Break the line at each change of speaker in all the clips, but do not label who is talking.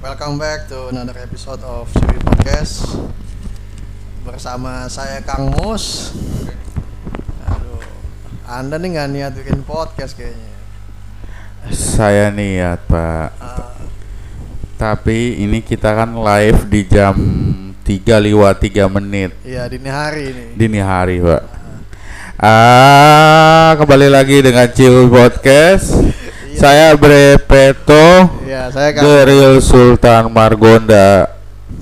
welcome back to another episode of Ciri Podcast. Bersama saya Kang Mus. Aduh, Anda nih nggak niat bikin podcast kayaknya.
Saya niat pak.
Ah,
Tapi ini kita kan live di jam 3 lewat 3 menit.
Iya dini hari ini.
Dini hari pak. Ah, kembali lagi dengan Cil Podcast Saya Brepeto
Iya saya Kang
Geril Sultan Margonda.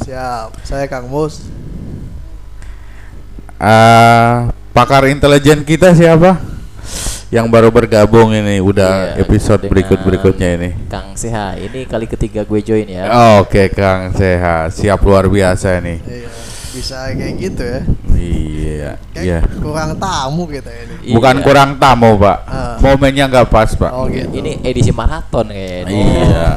Siap, saya Kang Mus.
Ah, Pakar intelijen kita siapa? Yang baru bergabung ini Udah
Iya,
episode berikut-berikutnya ini.
Kang Seha, ini kali ketiga gue join ya.
Oke Kang Sehat Siap luar biasa nih
Iya, bisa kayak gitu ya.
Iya
Kayak
Iya.
kurang tamu kita ini
Bukan
Iya.
kurang tamu pak.
Ah.
Momennya nggak pas pak.
Oh gitu.
Ini edisi maraton kayaknya.
Iya.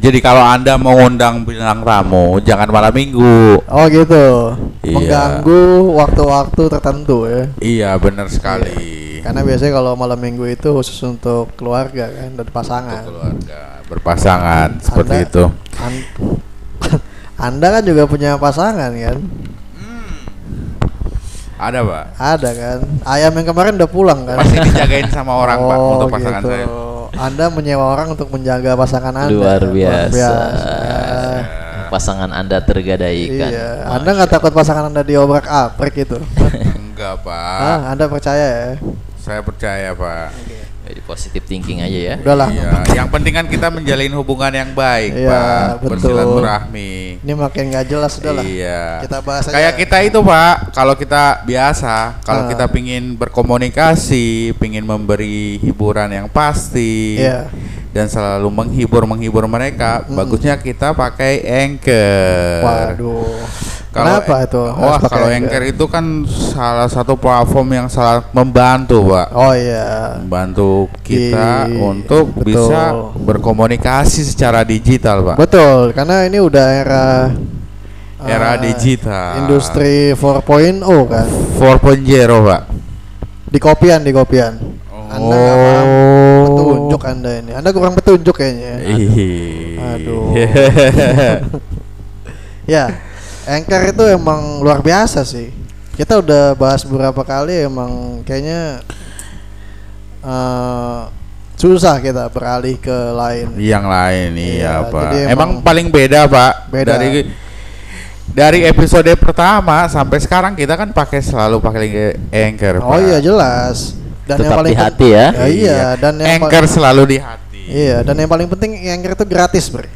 Jadi kalau anda mengundang bintang tamu Jangan malam minggu.
Oh gitu.
Iya.
Mengganggu waktu-waktu tertentu ya.
Iya benar sekali.
Karena biasanya kalau malam minggu itu khusus untuk keluarga kan dan pasangan.
Untuk keluarga berpasangan seperti
Anda-
itu.
An- Anda kan juga punya pasangan kan?
Ada pak
Ada kan? Ayam yang kemarin udah pulang kan?
Pasti dijagain sama orang pak
Oh,
Untuk pasangan
gitu.
saya
Anda menyewa orang untuk menjaga pasangan Anda.
Luar biasa. Pasangan Anda tergadaikan.
Iya, Anda nggak takut pasangan Anda diobrak aprik gitu?
Enggak pak
ah, Anda percaya ya?
Saya percaya pak
Jadi positif thinking aja ya.
Udahlah.
Iya Yang penting kan kita menjalin hubungan yang baik
Iya,
pak
betul.
Bersilaturahmi
Ini makin nggak jelas sudah lah.
Iya.
Kita bahas aja.
Kayak kita itu pak, kalau kita biasa, kalau
Ah.
kita pingin berkomunikasi, pingin memberi hiburan yang pasti,
Iya.
dan selalu menghibur menghibur mereka,
Mm.
bagusnya kita pakai anchor.
Waduh.
Kalau
Kenapa itu? harus
Wah, kalau anchor itu kan salah satu platform yang sangat membantu, pak.
Oh iya.
Membantu kita
Di-
untuk
betul.
bisa berkomunikasi secara digital, pak.
Betul, karena ini udah era
Era
eh,
digital.
Industri 4.0 kan.
4.0, pak.
Di kopian, di kopian. Anda nggak paham
Oh.
petunjuk Anda ini. Anda kurang petunjuk kayaknya.
Ih.
Aduh. ya, Anchor itu emang luar biasa sih. Kita udah bahas beberapa kali emang kayaknya eh, susah kita beralih ke lain.
yang lain
Iya,
iya, Pak.
jadi
Emang,
emang-
paling beda, Pak.
Beda.
Dari dari episode pertama sampai sekarang kita kan pakai selalu pakai Anchor,
Oh
Pak.
iya jelas. Dan
Tetap di
pen-
hati ya.
iya, dan yang
Anchor selalu di hati.
Iya, dan yang paling penting Anchor itu gratis, Bre.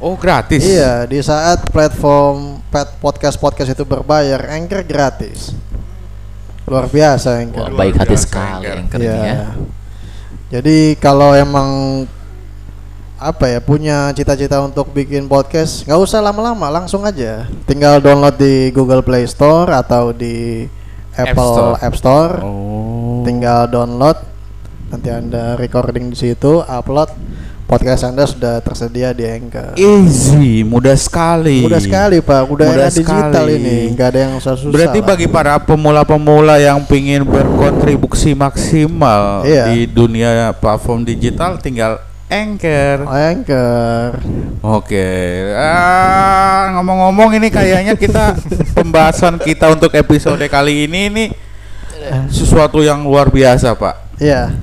Oh, gratis.
Iya, di saat platform pet podcast podcast itu berbayar, Anchor gratis. Luar biasa
Wah,
Anchor.
baik hati sekali
Anchor.
Anchor
Iya.
ini ya.
Jadi kalau emang apa ya punya cita-cita untuk bikin podcast, nggak usah lama-lama, langsung aja. Tinggal download di Google Play Store atau di
App
Apple
Store.
App Store.
Oh.
Tinggal download, nanti anda recording di situ, upload podcast anda sudah tersedia di Anchor.
Easy, mudah sekali.
Mudah sekali pak, udah
Mudah
era digital
sekali.
ini, nggak ada yang susah-susah.
Berarti
lah.
bagi para pemula-pemula yang ingin berkontribusi maksimal
Iya.
di dunia platform digital tinggal Anchor.
Anchor.
Oke, ah, ngomong-ngomong ini kayaknya kita pembahasan kita untuk episode kali ini ini sesuatu yang luar biasa, Pak.
Iya,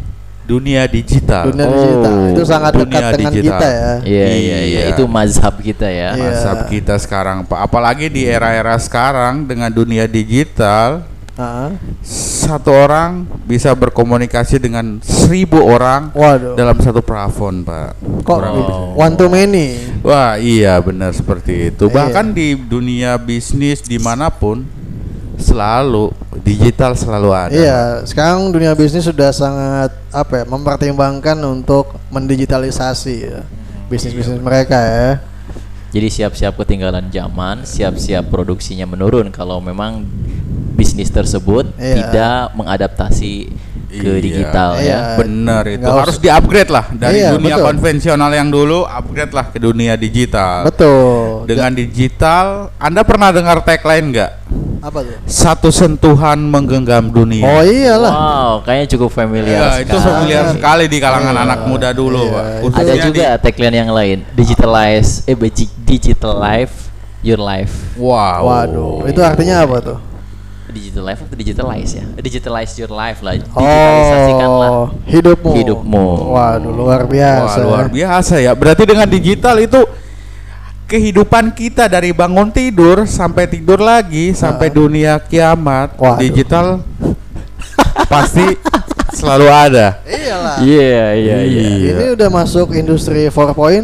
Dunia digital.
dunia
Oh,
digital itu sangat dekat
dunia
dengan
digital.
kita ya.
Iya, iya, iya.
Iya.
Itu mazhab kita ya.
Iya.
Mazhab kita sekarang, Pak. Apalagi di era-era sekarang dengan dunia digital,
Ah,
satu orang bisa berkomunikasi dengan seribu orang
Waduh.
dalam satu plafon, Pak.
Kok
Kurang lebih.
one to many?
Wah iya benar seperti itu.
Iya.
Bahkan di dunia bisnis di mana pun selalu digital selalu ada.
Iya, sekarang dunia bisnis sudah sangat apa ya, mempertimbangkan untuk mendigitalisasi ya bisnis-bisnis mereka ya.
Jadi siap-siap ketinggalan zaman, siap-siap produksinya menurun kalau memang bisnis tersebut
Iya.
tidak mengadaptasi ke
Iya.
digital
Iya.
ya.
Benar itu
Nggak
harus
usah-
di-upgrade lah dari
Iya,
dunia
betul.
konvensional yang dulu upgrade lah ke dunia digital.
Betul.
Dengan digital, Anda pernah dengar tagline nggak?
Apa tuh?
Satu sentuhan menggenggam dunia.
Oh iyalah.
Wow, kayaknya cukup familiar
Ya, itu familiar sekali di kalangan
Iya.
anak muda dulu,
Iya.
Pak.
Ada
Khususnya
juga tagline yang lain, digitalize, eh digital life, your life.
di- wow.
Waduh, itu artinya apa tuh?
Digital life atau digitalize ya? Digitalize your life lah, digitalisasikanlah
Oh, hidupmu.
hidupmu.
Waduh, luar
Wah,
biasa.
luar biasa ya. Berarti dengan digital itu kehidupan kita dari bangun tidur sampai tidur lagi sampai dunia kiamat,
Waduh.
digital pasti selalu ada.
Iyalah.
Iya, iya, iya.
Iya.
Ini udah masuk industri 4.0.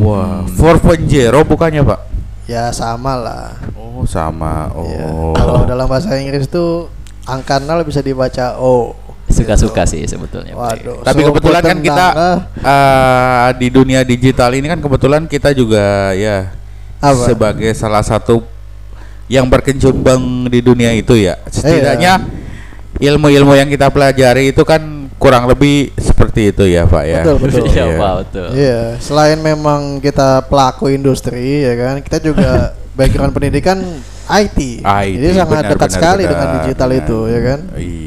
Wah, 4.0 bukannya, Pak?
Ya sama lah.
Oh, sama.
Ya,
Oh.
Kalau dalam bahasa Inggris tuh angka 0 bisa dibaca O.
Suka-suka sih sebetulnya.
Waduh.
Tapi
so
kebetulan kan
tenang,
kita
ah.
eh, di dunia digital ini kan kebetulan kita juga ya
Apa?
sebagai salah satu yang berkecimpung di dunia itu ya. Setidaknya ilmu-ilmu yang kita pelajari itu kan kurang lebih seperti itu ya, Pak ya.
Betul, betul.
Iya,
Iya.
Pak, betul.
Iya, selain memang kita pelaku industri ya kan, kita juga background pendidikan IT.
IT,
Jadi sangat
benar,
dekat
benar,
sekali
benar,
dengan digital
benar.
itu ya kan.
Iya.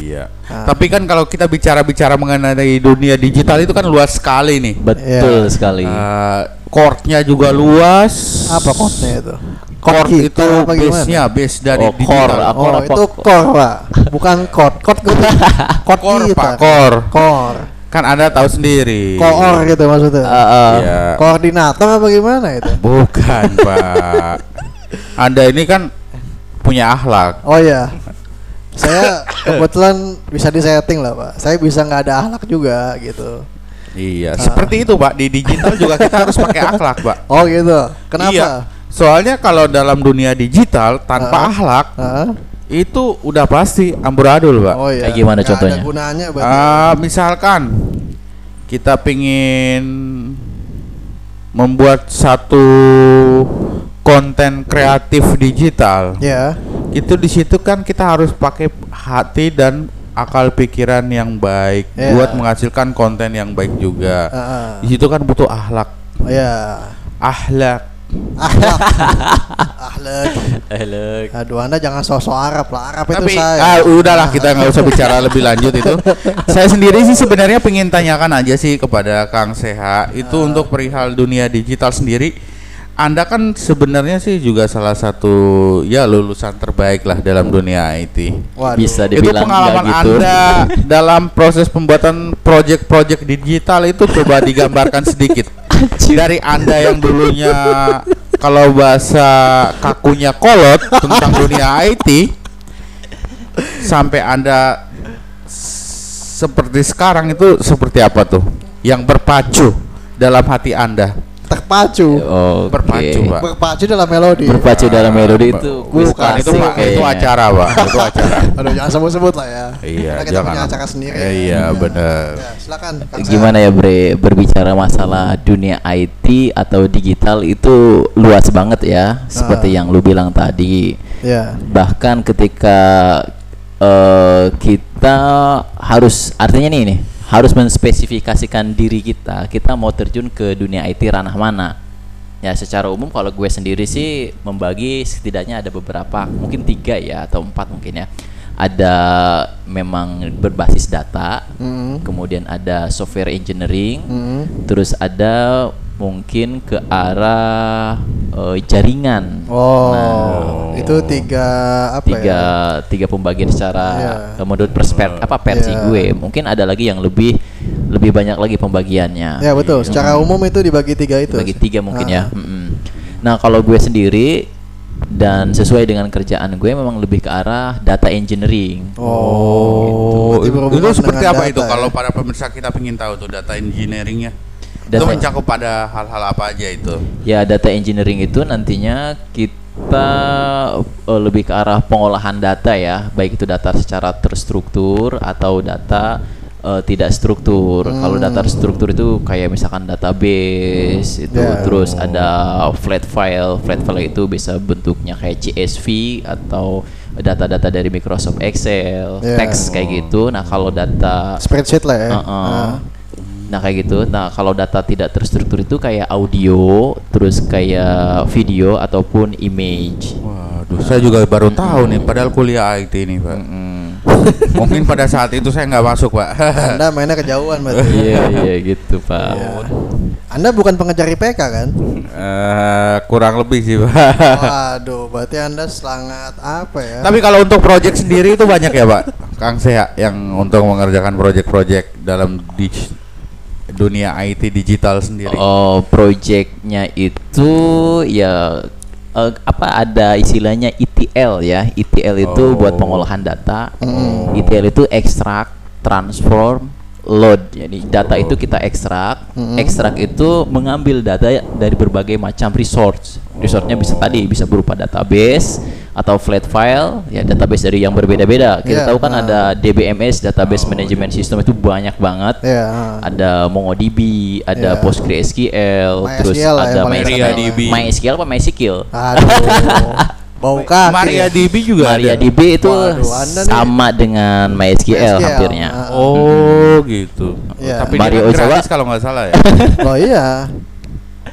Ah.
Tapi kan kalau kita bicara-bicara mengenai dunia digital itu kan luas sekali nih.
Betul
Iya.
sekali.
Eh, core-nya juga luas.
Apa code-nya itu?
Core
kita
itu base-nya, base dari
Oh,
digital.
core, aku-
Oh,
apa
itu core, Pak. Bukan code. Code gue code
Core,
kita.
Pak, core.
Core.
Kan Anda tahu sendiri.
Koor gitu maksudnya.
Eh, eh,
Iya.
Koordinator apa gimana itu?
Bukan, Pak. Anda ini kan punya akhlak.
Oh iya. Saya kebetulan bisa disetting lah, Pak. Saya bisa nggak ada akhlak juga gitu.
Iya,
Ah.
seperti itu, Pak. Di digital juga kita harus pakai akhlak, Pak.
Oh gitu. Kenapa?
Iya. Soalnya kalau dalam dunia digital tanpa
Ah.
akhlak
Hah?
itu udah pasti amburadul, Pak.
Oh iya.
Kayak gimana
Nggak
contohnya?
Ada gunanya.
Ah, misalkan kita pingin membuat satu konten kreatif digital,
Ya.
Itu di situ kan kita harus pakai hati dan akal pikiran yang baik
Iya.
buat menghasilkan konten yang baik juga.
Heeh.
Di situ kan butuh akhlak,
Oh ya.
akhlak.
Akhlak. Akhlak.
Hello.
Aduh, Anda jangan sosok Arab lah. Arab
Tapi
itu saya.
ah, udahlah kita nggak usah bicara lebih lanjut itu. Saya sendiri sih sebenarnya pengen tanyakan aja sih kepada Kang Seha itu untuk perihal dunia digital sendiri. Anda kan sebenarnya sih juga salah satu ya lulusan terbaik lah dalam dunia IT.
Waduh.
Bisa
itu
dibilang
pengalaman
nggak gitu.
Anda dalam proses pembuatan project-project digital itu coba digambarkan sedikit dari Anda yang dulunya kalau bahasa kakunya kolot tentang dunia IT sampai Anda seperti sekarang itu seperti apa tuh yang berpacu dalam hati Anda
terpacu.
Oke.
berpacu Pak
Berpacu dalam melodi.
Berpacu dalam melodi itu
bukan itu Pak itu acara Pak itu acara
Aduh, jangan sebut-sebut lah ya.
Iya,
Karena kita
jangan.
punya acara sendiri.
Eh, iya, benar.
Ya, silakan.
Gimana ya Bre, berbicara masalah dunia IT atau digital itu luas banget ya, seperti
Ah.
yang lu bilang tadi.
Ya.
Bahkan ketika eh, kita harus artinya nih nih harus menspesifikasikan diri kita, kita mau terjun ke dunia IT ranah mana. Ya secara umum kalau gue sendiri sih membagi setidaknya ada beberapa, mungkin tiga ya atau empat mungkin ya. Ada memang berbasis data,
Hmm.
kemudian ada software engineering,
Hmm.
terus ada mungkin ke arah eh, jaringan.
Oh,
Nah,
itu tiga apa
tiga
ya?
tiga pembagian secara
Iya.
eh, menurut persper apa versi
Iya.
gue. Mungkin ada lagi yang lebih lebih banyak lagi pembagiannya.
Ya betul. Secara umum itu dibagi tiga itu.
Bagi tiga mungkin ya.
Ah.
Mm-mm. Nah kalau gue sendiri dan sesuai dengan kerjaan gue memang lebih ke arah data engineering.
Oh, berarti
itu, seperti apa
data
itu
ya?
kalau para pemirsa kita ingin tahu tuh data engineeringnya itu
Data-
mencakup pada hal-hal apa aja itu
Ya data engineering itu nantinya kita eh, lebih ke arah pengolahan data ya, baik itu data secara terstruktur atau data eh, tidak struktur. Kalau data
Hmm.
struktur itu kayak misalkan database itu,
Ya.
terus ada flat file. Flat file itu bisa bentuknya kayak CSV atau data-data dari Microsoft Excel,
Ya.
teks kayak gitu. Nah kalau data
Spreadsheet lah ya.
Uh-uh.
Ah.
Nah kayak gitu. Nah kalau data tidak terstruktur itu kayak audio, terus kayak video ataupun image.
waduh saya juga baru tahu nih, padahal kuliah IT ini, Pak.
Mm.
Mungkin pada saat itu saya nggak masuk, Pak.
Anda mainnya kejauhan berarti.
Iya iya gitu pak.
Iya. Anda bukan pengejar IPK kan?
Eh, kurang lebih sih, Pak.
Waduh, berarti Anda sangat apa ya?
Tapi kalau untuk project sendiri itu banyak ya, Pak. Kang Seha yang untuk mengerjakan project-project dalam di dunia IT digital sendiri.
Oh, projectnya itu ya eh, apa ada istilahnya ETL ya. ETL itu
Oh.
buat pengolahan data.
Hmm.
ETL itu extract, transform, load. Jadi data itu kita ekstrak.
Mm-mm.
Ekstrak itu mengambil data dari berbagai macam resource. Resource-nya bisa tadi bisa berupa database atau flat file, ya database dari yang berbeda-beda. Kita
Iya,
tahu kan
nah.
ada DBMS, database management system itu banyak banget
Iya. ah.
ada MongoDB, ada
Iya.
PostgreSQL, terus
MySQL lah yang
ada.
MariaDB.
MySQL apa MySQL?
Aduh. Bau kaki.
MariaDB juga ada.
MariaDB itu
Waduh, Anda nih-
sama dengan MySQL,
MySQL,
hampirnya.
ah.
Oh, gitu.
Iya.
Tapi
Mario
dia kan kalau nggak salah ya.
Loh iya.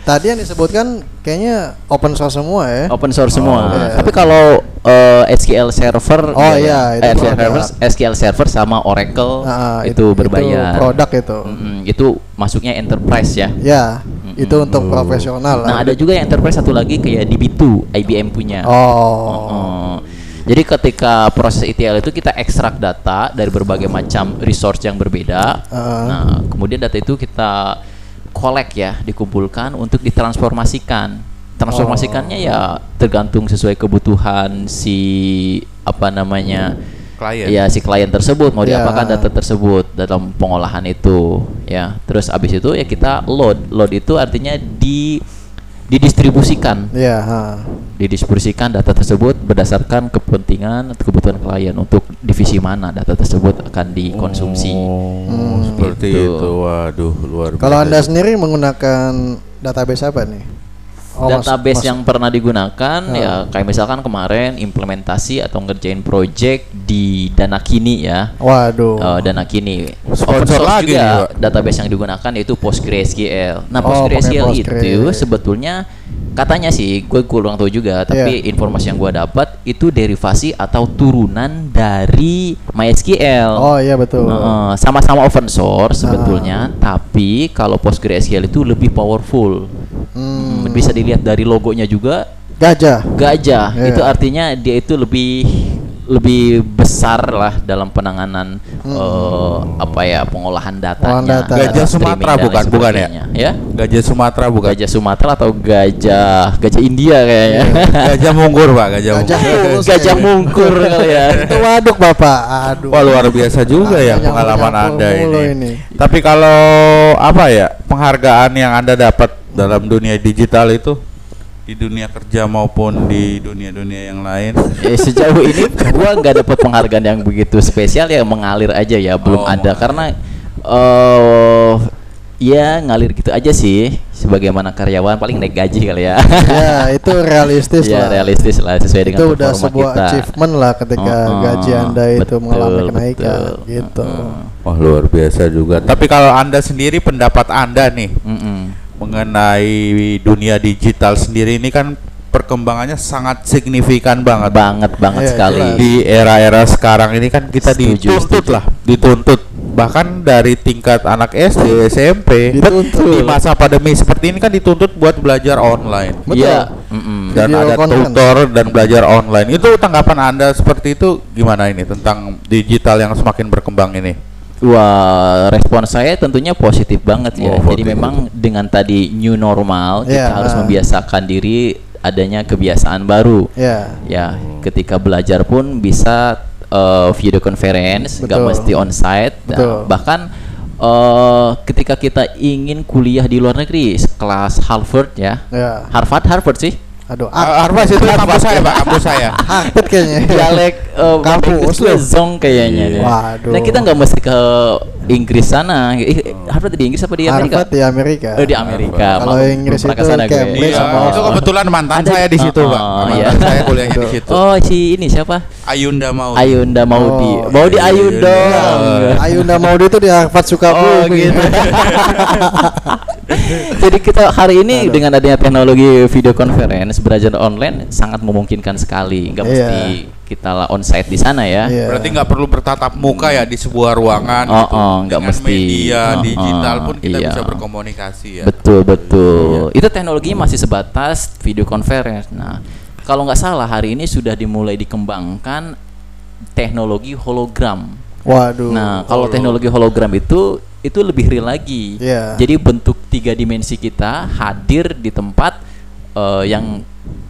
Tadi yang disebutkan kayaknya open source semua ya.
Open source semua.
iya.
Tapi kalau eh, SQL Server,
Oh,
ya,
iya, itu
eh, SQL. Server, SQL Server sama Oracle
Ah,
itu, berbayar.
produk itu.
Mm-mm, itu masuknya enterprise ya.
Ya, itu untuk profesional
Nah
lah.
ada juga yang enterprise satu lagi kayak DB2 IBM punya.
Oh.
Oh. Jadi ketika proses ETL itu kita ekstrak data dari berbagai macam resource yang berbeda.
Ah.
Nah, kemudian data itu kita collect ya, dikumpulkan untuk ditransformasikan. Transformasikannya ya tergantung sesuai kebutuhan si apa namanya
Klien.
ya si klien tersebut mau
Ya.
diapakan data tersebut dalam pengolahan itu ya. Terus abis itu ya kita load. Load itu artinya di didistribusikan
Iya, ha.
didistribusikan data tersebut berdasarkan kepentingan atau kebutuhan klien untuk divisi mana data tersebut akan dikonsumsi.
Oh, seperti
Gitu.
itu. Waduh, luar biasa.
Kalau Anda sendiri menggunakan database apa nih? Oh, mas-
Database
mas-
yang pernah digunakan
Ah.
ya kayak misalkan kemarin implementasi atau ngerjain project di Dana Kini ya.
Waduh.
Eh, Dana Kini
Sponsor
Open source
lagi nih,
juga
Pak.
database yang digunakan yaitu PostgreSQL. Nah,
Oh,
PostgreSQL itu
Postgres.
sebetulnya katanya sih gue kurang tahu juga, tapi
Iya.
informasi yang gue dapat itu derivasi atau turunan dari MySQL.
Oh iya betul.
Heeh, sama-sama open source sebetulnya, tapi kalau PostgreSQL itu lebih powerful.
Hmm.
Hmm, Bisa dilihat dari logonya juga
Gajah.
gajah.
Iya.
Itu artinya dia itu lebih lebih besar lah dalam penanganan eh, apa ya pengolahan datanya.
Data.
Gajah Sumatera bukan, bukan ya?
Ya.
Gajah Sumatera bukan.
Gajah Sumatera atau gajah gajah India kayaknya.
Gajah mungkur, Pak. Gajah,
Gajah
mungkur.
gajah mungkur kali ya.
Itu waduk Bapak. Aduh.
Wah luar biasa juga ya pengalaman anda ini.
ini.
Tapi kalau apa ya penghargaan yang anda dapat dalam dunia digital itu di dunia kerja maupun di dunia-dunia yang lain.
Eh, sejauh ini gua nggak dapat penghargaan yang begitu spesial ya mengalir aja ya belum
Oh,
ada
mengalir.
karena eh ya ngalir gitu aja sih sebagaimana karyawan paling naik gaji kali ya
ya itu realistis
ya
lah.
realistis lah sesuai dengan
itu udah sebuah
kita
achievement lah ketika
Oh, oh,
gaji anda itu
betul,
mengalami kenaikan
betul.
gitu.
Wah luar biasa juga. Tapi kalau anda sendiri pendapat anda nih
mm, mm.
Mengenai dunia digital sendiri ini kan perkembangannya sangat signifikan banget.
banget banget
Iya,
sekali
jelas.
di era-era sekarang ini kan kita
Setuju,
dituntut
setuju.
lah, dituntut bahkan dari tingkat anak SD, SMP
Dituntut.
di masa pandemi seperti ini kan dituntut buat belajar online
Betul.
Iya, mm, mm.
dan
Video
ada
conference.
tutor dan belajar online. Itu tanggapan Anda seperti itu gimana ini tentang digital yang semakin berkembang ini?
Wah, respon saya tentunya positif banget ya.
Oh,
Jadi
positif.
memang dengan tadi new normal kita
Iya,
harus membiasakan diri adanya kebiasaan baru.
Ya.
Ya, ketika belajar pun bisa uh, video conference, nggak mesti onsite. Nah,
Betul.
bahkan uh, ketika kita ingin kuliah di luar negeri, kelas Harvard ya,
Ya.
Harvard Harvard sih,
Aduh,
Ah, Harvard itu kampus saya, Pak, kampus saya.
Harvard kayaknya.
dialek uh,
Kampus
itu
lu.
zong kayaknya. deh.
Waduh.
Nah kita nggak mesti ke Inggris sana. Ih, Harvard di Inggris apa di Amerika?
Harvard di Amerika.
Oh, di Amerika.
Kalau Inggris itu
gue.
Cambridge
Iya,
sama
itu kebetulan mantan
Ada-
saya di situ,
Oh,
Pak.
oh,
Mantan
iya.
saya kuliahnya di situ.
Oh si ini siapa?
Ayunda mau.
Ayunda Maudi.
Oh,
Maudi Ayu
Ayunda.
dong.
Ayunda Maudi itu di Harvard
Oh
Sukabumi.
gitu. Jadi kita hari ini dengan adanya teknologi video conference belajar online sangat memungkinkan sekali. Nggak
Iya.
mesti kita lah onsite di sana ya.
Iya.
Berarti nggak perlu bertatap muka ya di sebuah ruangan
Oh,
gitu.
oh, nggak
Dengan
mesti.
media
Oh,
digital
oh,
pun kita
iya.
bisa berkomunikasi ya.
Betul betul. Itu teknologinya masih sebatas video conference. Nah, kalau nggak salah hari ini sudah dimulai dikembangkan teknologi hologram.
Waduh.
Nah, kalau teknologi hologram itu itu lebih real lagi.
Iya.
Jadi bentuk tiga dimensi kita hadir di tempat eh, yang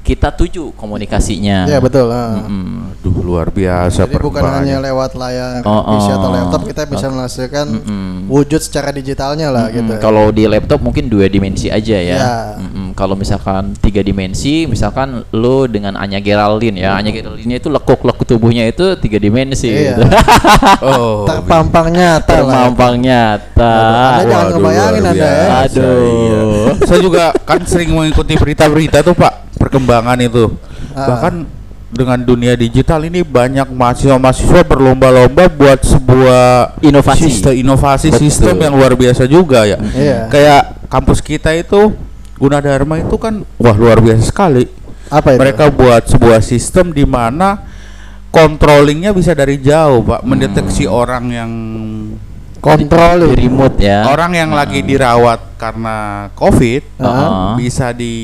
kita tuju komunikasinya.
Iya betul. ah.
Mm-mm.
Aduh luar biasa
Jadi bukan hanya lewat layar
Oh,
PC atau
oh.
laptop kita bisa menghasilkan
Mm-mm.
wujud secara digitalnya lah
Mm-mm.
gitu.
Kalau di laptop mungkin dua dimensi aja ya.
Ya.
Mm-mm. Kalau misalkan tiga dimensi, misalkan lo dengan Anya Geraldine ya, Anya Geraldine itu lekuk-lekuk tubuhnya itu tiga dimensi.
Iya.
gitu.
Oh,
Terpampang nyata lah.
Terpampang nyata.
Anda jangan ngebayangin Anda ya.
Aduh.
iya. Saya juga kan sering mengikuti berita-berita tuh Pak, perkembangan itu.
Ah.
Bahkan dengan dunia digital ini banyak mahasiswa-mahasiswa berlomba-lomba buat sebuah
Inovasi.
sistem inovasi
Betul.
sistem yang luar biasa juga ya.
Iya.
Kayak kampus kita itu Gunadarma itu kan wah luar biasa sekali.
Apa itu?
Mereka buat sebuah sistem di mana controllingnya bisa dari jauh, Pak, mendeteksi orang yang
kontrol
Di remote ya.
orang yang lagi dirawat karena COVID
Ah.
bisa di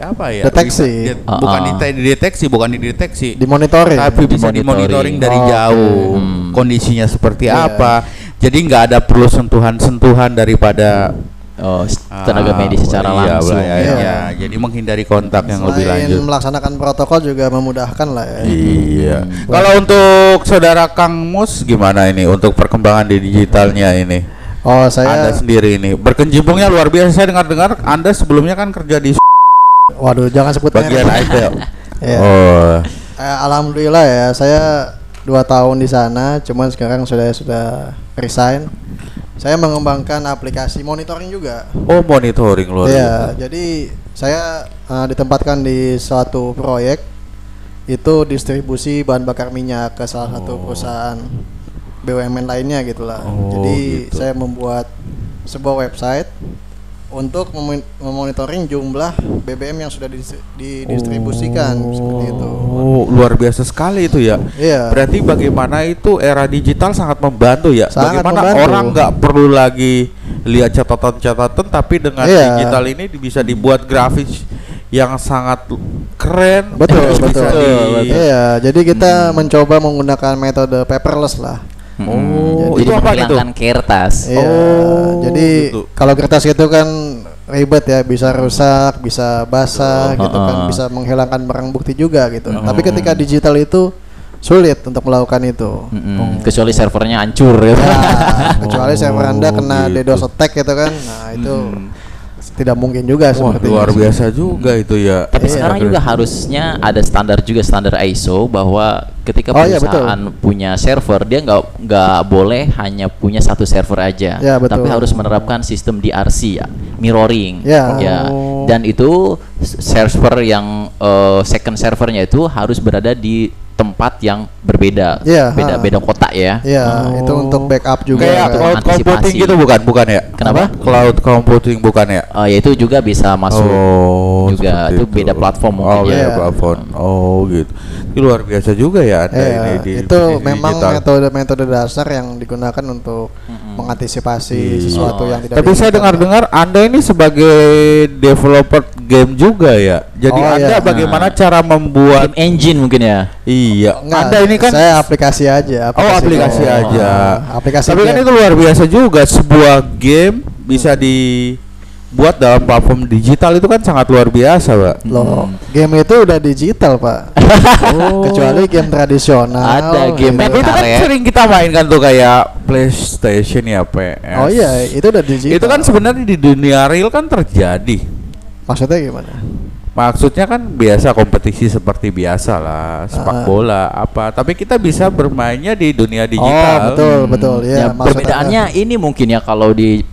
apa ya?
Deteksi.
bisa di-
Ah,
bukan
ah.
dite- dideteksi, bukan dideteksi.
dimonitoring.
tapi bisa
Dimonitoring.
dimonitoring dari
Oh,
jauh
Hmm.
kondisinya seperti
Iya.
apa. Jadi nggak ada perlu sentuhan-sentuhan daripada
Oh, s- tenaga
ah,
medis secara
iya,
langsung.
iya,
Iya.
iya. Jadi menghindari kontak yang lebih
Selain
lanjut.
melaksanakan protokol juga memudahkan lah ya.
Iya.
Hmm.
Kalau untuk saudara Kang Mus gimana ini untuk perkembangan di digitalnya ini?
Oh
Anda
saya,
sendiri ini berkecimpungnya luar biasa. Saya dengar-dengar Anda sebelumnya kan kerja di
waduh jangan sebut
bagian. IT.
Iya.
Oh.
Eh, Alhamdulillah ya, saya dua tahun di sana, cuman sekarang sudah sudah resign. Saya mengembangkan aplikasi monitoring juga.
Oh, monitoring luar.
Iya, jadi saya eh, ditempatkan di suatu proyek itu distribusi bahan bakar minyak ke salah satu
Oh.
perusahaan BUMN lainnya gitulah.
Oh,
jadi
gitu.
saya membuat sebuah website untuk memo- memonitoring jumlah BBM yang sudah dis- didistribusikan seperti itu.
Oh, luar biasa sekali itu ya.
Iya.
Berarti bagaimana itu era digital sangat membantu ya.
Sangat
bagaimana
membantu.
orang nggak perlu lagi lihat catatan-catatan, tapi dengan
Iya.
digital ini bisa dibuat grafis yang sangat keren.
Betul,
bisa
betul.
di-
Iya, jadi kita mencoba menggunakan metode paperless lah.
Oh,
jadi
itu apa itu?
menghilangkan kertas.
Iya,
Oh,
jadi
gitu.
kalau kertas itu kan ribet ya, bisa rusak, bisa basah
Oh,
gitu kan,
oh.
bisa menghilangkan barang bukti juga gitu.
Oh.
Tapi ketika digital itu sulit untuk melakukan itu.
Mm-mm. Kecuali servernya hancur ya.
Ya, kecuali server Anda
Oh,
kena
gitu.
DDoS attack gitu kan. Nah, itu
Hmm.
Tidak mungkin juga
Wah,
seperti
luar
itu.
biasa juga itu ya.
Tapi
Iya.
sekarang juga harusnya ada standar juga standar ISO bahwa ketika
Oh, iya,
perusahaan punya server dia nggak nggak boleh hanya punya satu server aja,
Ya, betul.
tapi harus menerapkan sistem DRC ya, mirroring.
Ya.
Oh.
Dan itu server yang eh, second servernya itu harus berada di tempat yang berbeda,
Ya,
beda
ha.
beda kota ya.
Iya, itu untuk backup juga.
Kayak
kan.
cloud
Antisipasi.
computing gitu bukan? Bukan ya?
Kenapa?
Cloud computing bukan ya?
Eh, ya itu juga bisa masuk.
Oh,
juga. Itu beda platform mungkin
oh,
ya.
beda platform. Oh, gitu. Ini luar biasa juga ya Anda
Iya,
ini di
itu
di
memang
digital.
metode-metode dasar yang digunakan untuk mengantisipasi
Iya.
sesuatu yang tidak
Tapi saya dengar-dengar Anda ini sebagai developer game juga ya. Jadi
Oh,
Anda
iya.
bagaimana
Nah.
cara membuat
Game engine mungkin ya.
Iya,
Enggak,
Anda ini kan
saya aplikasi aja.
Oh, aplikasi
game.
aja.
Ah, aplikasi
Tapi kan itu luar biasa juga sebuah game bisa dibuat dalam platform digital itu kan sangat luar biasa, Pak.
Loh, game itu udah digital, Pak. Kecuali game tradisional.
Ada game
gitu.
Tapi itu kan
Karet.
sering kita mainkan tuh kayak PlayStation ya, PS.
Oh iya, itu udah digital.
Itu kan sebenarnya di dunia real kan terjadi.
maksudnya gimana?
Maksudnya kan biasa kompetisi seperti biasa lah, sepak
Ah.
bola apa. Tapi kita bisa bermainnya di dunia
Oh,
digital.
betul, betul.
Ya,
Ya, maksud
perbedaannya ini mungkin ya kalau di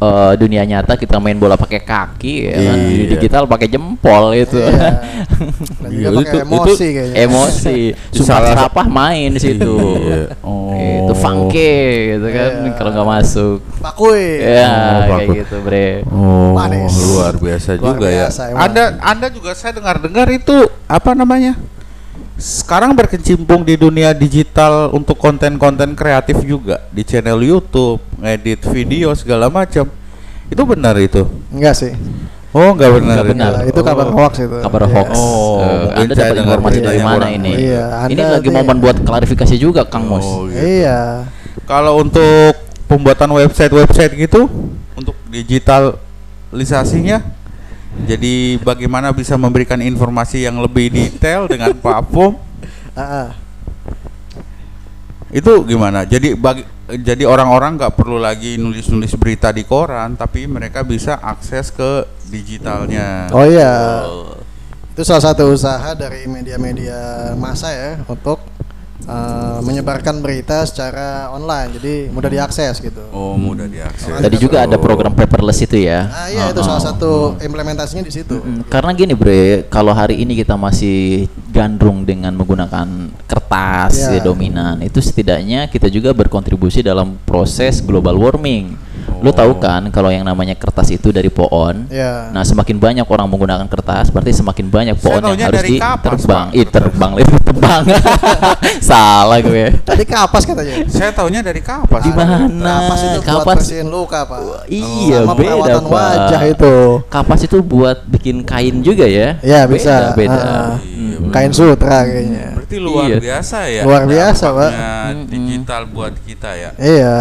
eh, dunia nyata kita main bola pakai kaki ya kan? di
Iya.
digital pakai jempol itu
Iya. Dan
Iya,
juga pakai emosi
itu
kayaknya.
emosi
Salah
Sapah main di situ
Iya. Oh.
itu funky gitu kan
Iya.
kalau nggak masuk
Bakui.
ya
Oh,
kayak gitu bre
Oh,
Manis.
luar biasa
Luar
juga
biasa,
ya.
emang.
Anda Anda juga saya dengar-dengar itu apa namanya? Sekarang berkecimpung di dunia digital untuk konten-konten kreatif juga di channel YouTube, ngedit video segala macam. Itu benar itu?
Enggak sih.
Oh, nggak benar.
Nggak benar.
Nah, itu kabar
Oh.
hoax itu.
kabar
Iya.
hoax
Oh, mungkin
anda
saya
dapat informasi dari mana ini
Iya,
ini lagi mau
ya.
membuat klarifikasi juga Kang Mus
Oh, gitu.
Iya.
Kalau untuk pembuatan website-website gitu untuk digitalisasinya jadi bagaimana bisa memberikan informasi yang lebih detail dengan platform
Ah, ah.
itu gimana? Jadi bagi jadi orang-orang nggak perlu lagi nulis-nulis berita di koran, tapi mereka bisa akses ke digitalnya.
Oh iya. Itu salah satu usaha dari media-media massa ya untuk eh, menyebarkan berita secara online. Jadi mudah diakses gitu.
Oh, mudah diakses.
tadi juga ada
Oh.
program paperless itu ya
Ah iya itu salah satu implementasinya di situ.
Mm, Karena gini bre, kalau hari ini kita masih gandrung dengan menggunakan kertas
Ya.
ya, dominan, itu setidaknya kita juga berkontribusi dalam proses global warming. Lo tahu kan kalau yang namanya kertas itu dari pohon.
Ya.
Nah, semakin banyak orang menggunakan kertas, berarti semakin banyak pohon yang harus
dari kapas,
diterbang. Ih, terbang, tebang. Salah gue.
Tadi kapas katanya.
Saya taunya dari kapas.
Di mana?
Kapas itu buat
Kapas-
bersihin luka pak.
Iya,
Sama
beda, Pak.
wajah itu.
Kapas itu buat bikin kain juga ya?
Ya bisa.
Beda.
Ah,
Mm.
kain sutra kayaknya.
Berarti luar
Iya.
biasa ya.
Luar biasa, Pak.
dampaknya
Mm-mm.
Digital buat kita ya.
Iya.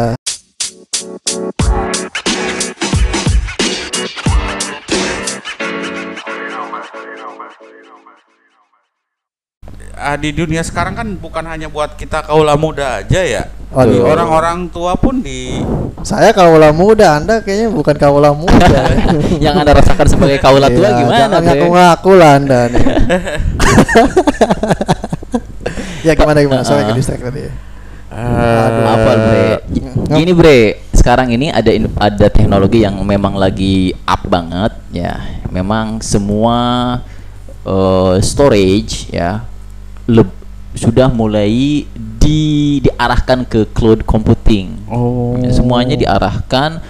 Ah, di dunia sekarang kan bukan hanya buat kita kaula muda aja ya. Orang-orang tua pun di
Saya kaulah muda, Anda kayaknya bukan kaulah muda.
yang anda rasakan sebagai kaula tua
Iya,
gimana
Jangan ngaku-ngaku lah Anda nih. ya gimana gimana? Sorry ke
Ah.
distract tadi. ya.
Aduh.
apa bre gini bre sekarang ini ada in- ada teknologi yang memang lagi up banget ya memang semua eh, storage ya leb- sudah mulai di diarahkan ke cloud computing
Oh.
Ya, semuanya diarahkan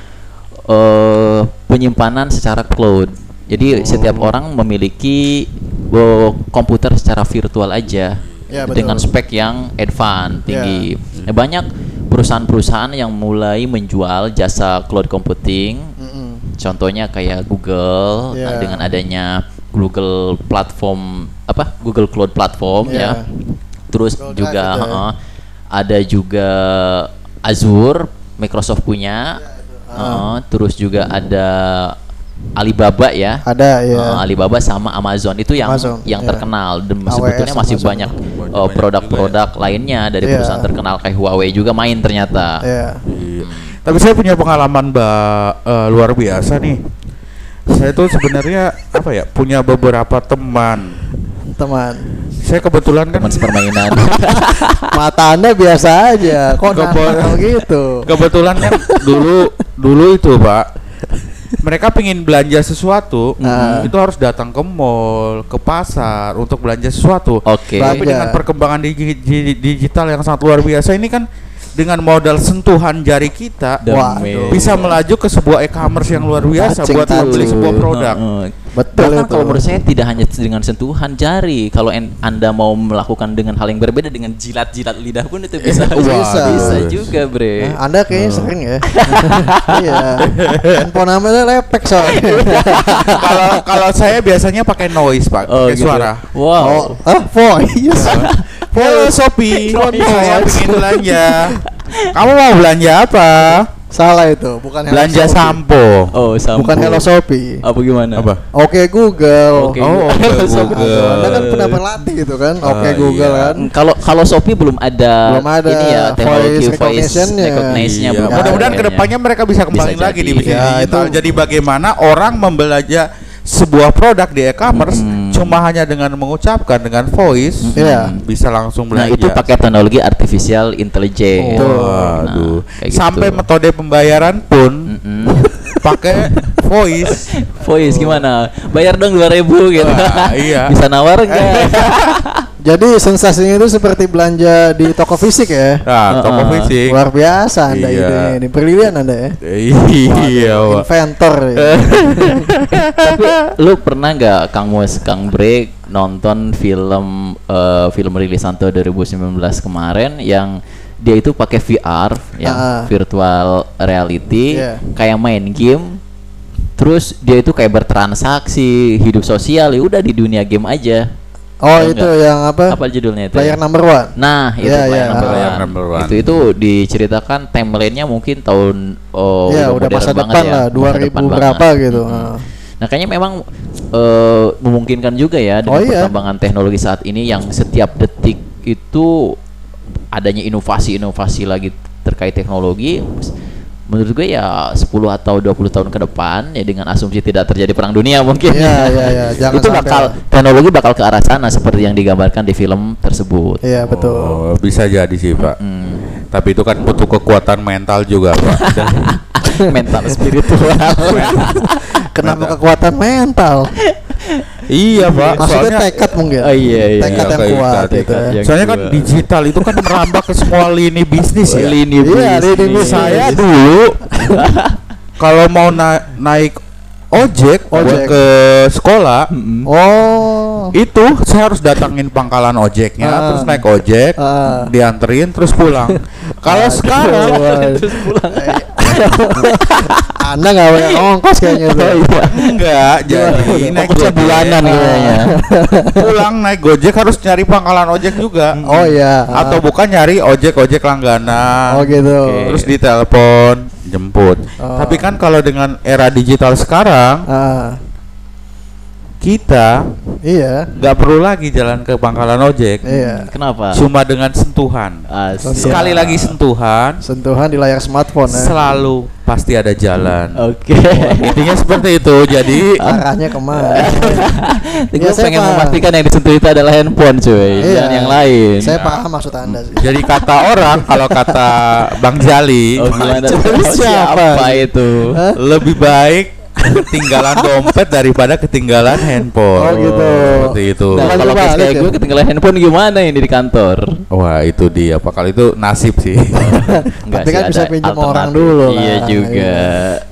eh, penyimpanan secara cloud jadi setiap orang memiliki eh, komputer secara virtual aja
Ya, betul.
dengan spek yang advance
Ya.
tinggi Nah, banyak perusahaan-perusahaan yang mulai menjual jasa cloud computing
Mm-mm.
contohnya kayak Google
Ya.
nah, dengan adanya Google platform apa Google Cloud platform
Ya.
ya terus
Google
juga
itu ya.
heeh, ada juga Azure Microsoft punya
Ah.
heeh, terus juga ada Alibaba ya
Ada ya.
Uh, Alibaba sama Amazon itu yang
Amazon,
yang
ya.
terkenal dan
AWS,
sebetulnya masih
Amazon.
banyak uh,
banyak
produk-produk lainnya dari
Iya.
perusahaan terkenal kayak Huawei juga main ternyata.
Ya.
Iya. Tapi saya punya pengalaman mbak eh, luar biasa nih. Saya tuh sebenarnya apa ya punya beberapa teman.
Teman.
Saya kebetulan kan
Teman sepermainan.
Mata Anda biasa aja. Kok gitu?
kebetulan kan dulu dulu itu pak. Mereka pengen belanja sesuatu,
Nah.
itu harus datang ke mall, ke pasar untuk belanja sesuatu.
Oke.
Belanja.
Tapi dengan perkembangan digi- di- digital yang sangat luar biasa ini kan dengan modal sentuhan jari kita
Demi-
Waduh.
bisa melaju ke sebuah e-commerce yang luar biasa
Cacing
buat membeli sebuah produk.
Heeh.
Betul
Bahkan
itu.
kalau menurut saya tidak hanya dengan sentuhan jari. Kalau en- Anda mau melakukan dengan hal yang berbeda dengan jilat-jilat lidah pun itu bisa.
Bisa.
bisa juga, Bre.
Nah, anda kayaknya sering ya. iya. Handphone Anda lepek soalnya.
Kalau kalau saya biasanya pakai noise pak,
Oh,
pakai
gitu.
suara.
Wow.
Oh, ah, voice.
Halo Sopi,
Voice.
saya ingin belanja. Kamu mau belanja apa?
Salah itu, bukan Hello
Belanja
Shopee.
sampo.
Oh, sampo.
Bukan Hello Shopee.
Apa gimana?
Apa?
Oke Google.
Oke,
Oh, oke,
Google.
Google.
Anda kan pernah berlatih gitu kan? Oke
Ah,
Google
iya.
kan.
Kalau kalau Shopee belum ada,
Belum ada
ini ya teknologi
voice
voice
recognition-nya.
recognition-nya
Iya, Mudah-mudahan
ke
depannya mereka bisa kembangin
Bisa
lagi di
jadi.
bisnis
Ya, itu-
Jadi bagaimana orang membelanja sebuah produk di e-commerce
Hmm.
cuma hanya dengan mengucapkan dengan voice
Iya.
bisa langsung
Nah,
belanja.
itu pakai teknologi artificial intelligence.
Waduh.
Nah, kayak
Sampai
gitu.
metode pembayaran pun
Mm-mm.
pakai voice.
Voice gimana? Bayar dong 2000 gitu.
Wah, iya.
Bisa nawar enggak?
Jadi sensasinya itu seperti belanja di toko fisik ya.
Nah, toko
Heeh.
fisik.
Luar biasa Anda
Iya.
ini. Ini brilian Anda ya.
Iya, Pak.
Inventor. ya.
Tapi lu pernah nggak Kang Mus, Kang Break nonton film eh, film rilisan tahun 2019 kemarin yang dia itu pakai VR yang
Ah.
virtual reality
Iya.
kayak main game terus dia itu kayak bertransaksi hidup sosial ya udah di dunia game aja
Oh
Tahu
itu yang apa?
apa judulnya itu
Player
ya?
number one.
Nah, itu
Iya,
player
iya.
number,
Player
one.
number one.
Itu itu diceritakan timelinenya mungkin tahun oh
Iya udah
modern
masa
banget
depan
ya,
lah,
masa
2000
depan
berapa
banget.
gitu. Ah.
Nah, kayaknya memang eh, memungkinkan juga ya dengan
Oh, iya.
perkembangan teknologi saat ini yang setiap detik itu adanya inovasi-inovasi lagi terkait teknologi. Menurut gue ya 10 atau 20 tahun ke depan ya dengan asumsi tidak terjadi perang dunia mungkin.
Iya, iya, iya. Jangan
itu
sampai
bakal
lah.
teknologi bakal ke arah sana seperti yang digambarkan di film tersebut.
Iya betul.
Oh, bisa jadi sih, Pak.
Hmm.
Tapi itu kan butuh kekuatan mental juga, Pak.
Mental spiritual.
Kenapa kekuatan mental?
Iya, Pak.
Maksudnya
Soalnya
tekad mungkin.
Oh, iya, iya.
Tekad
Iya,
yang kuat
tadi,
gitu
kan.
ya.
Yang
Soalnya kan
kedua.
digital itu kan merambah ke semua lini bisnis ya.
Lini
Iya, lini
bisnis.
bisnis.
Saya dulu kalau mau na- naik ojek,
Ojek.
ke sekolah,
Mm-mm.
Oh.
itu saya harus datangin pangkalan ojeknya,
Ah.
terus naik ojek,
Ah.
dianterin, terus pulang. kalau sekarang
terus pulang. Anda nggak banyak ongkos kayaknya tuh.
enggak, jadi naik
Ongkosnya
gojek,
bulanan kayaknya.
pulang naik gojek harus nyari pangkalan ojek juga.
Oh iya.
Atau bukan nyari ojek-ojek langganan.
Oh gitu.
Terus ditelepon, jemput.
Oh.
Tapi kan kalau dengan era digital sekarang,
Ah,
kita
iya.
nggak perlu lagi jalan ke pangkalan ojek.
Iya.
Kenapa?
Cuma dengan sentuhan.
Asik.
Sekali lagi sentuhan,
Sentuhan di layar smartphone ya.
selalu pasti ada jalan.
Oke.
Intinya seperti itu. Jadi
Arahnya ke mana?
Gue
Ya, saya
pengen
paham.
memastikan yang disentuh itu adalah handphone cuy,
Iya.
dan yang lain.
Saya paham maksud Anda sih.
jadi kata orang kalau kata Bang Jali
Oh, gimana?
Siapa?
Siapa itu?
Hah?
lebih baik ketinggalan dompet daripada ketinggalan handphone.
Oh, gitu.
Seperti itu.
Nah, kalau kayak
ya?
gue ketinggalan handphone gimana ini di kantor?
Wah, itu dia. Apa kali itu nasib sih.
Enggak sih,
kan bisa pinjam orang dulu lah.
Iya juga.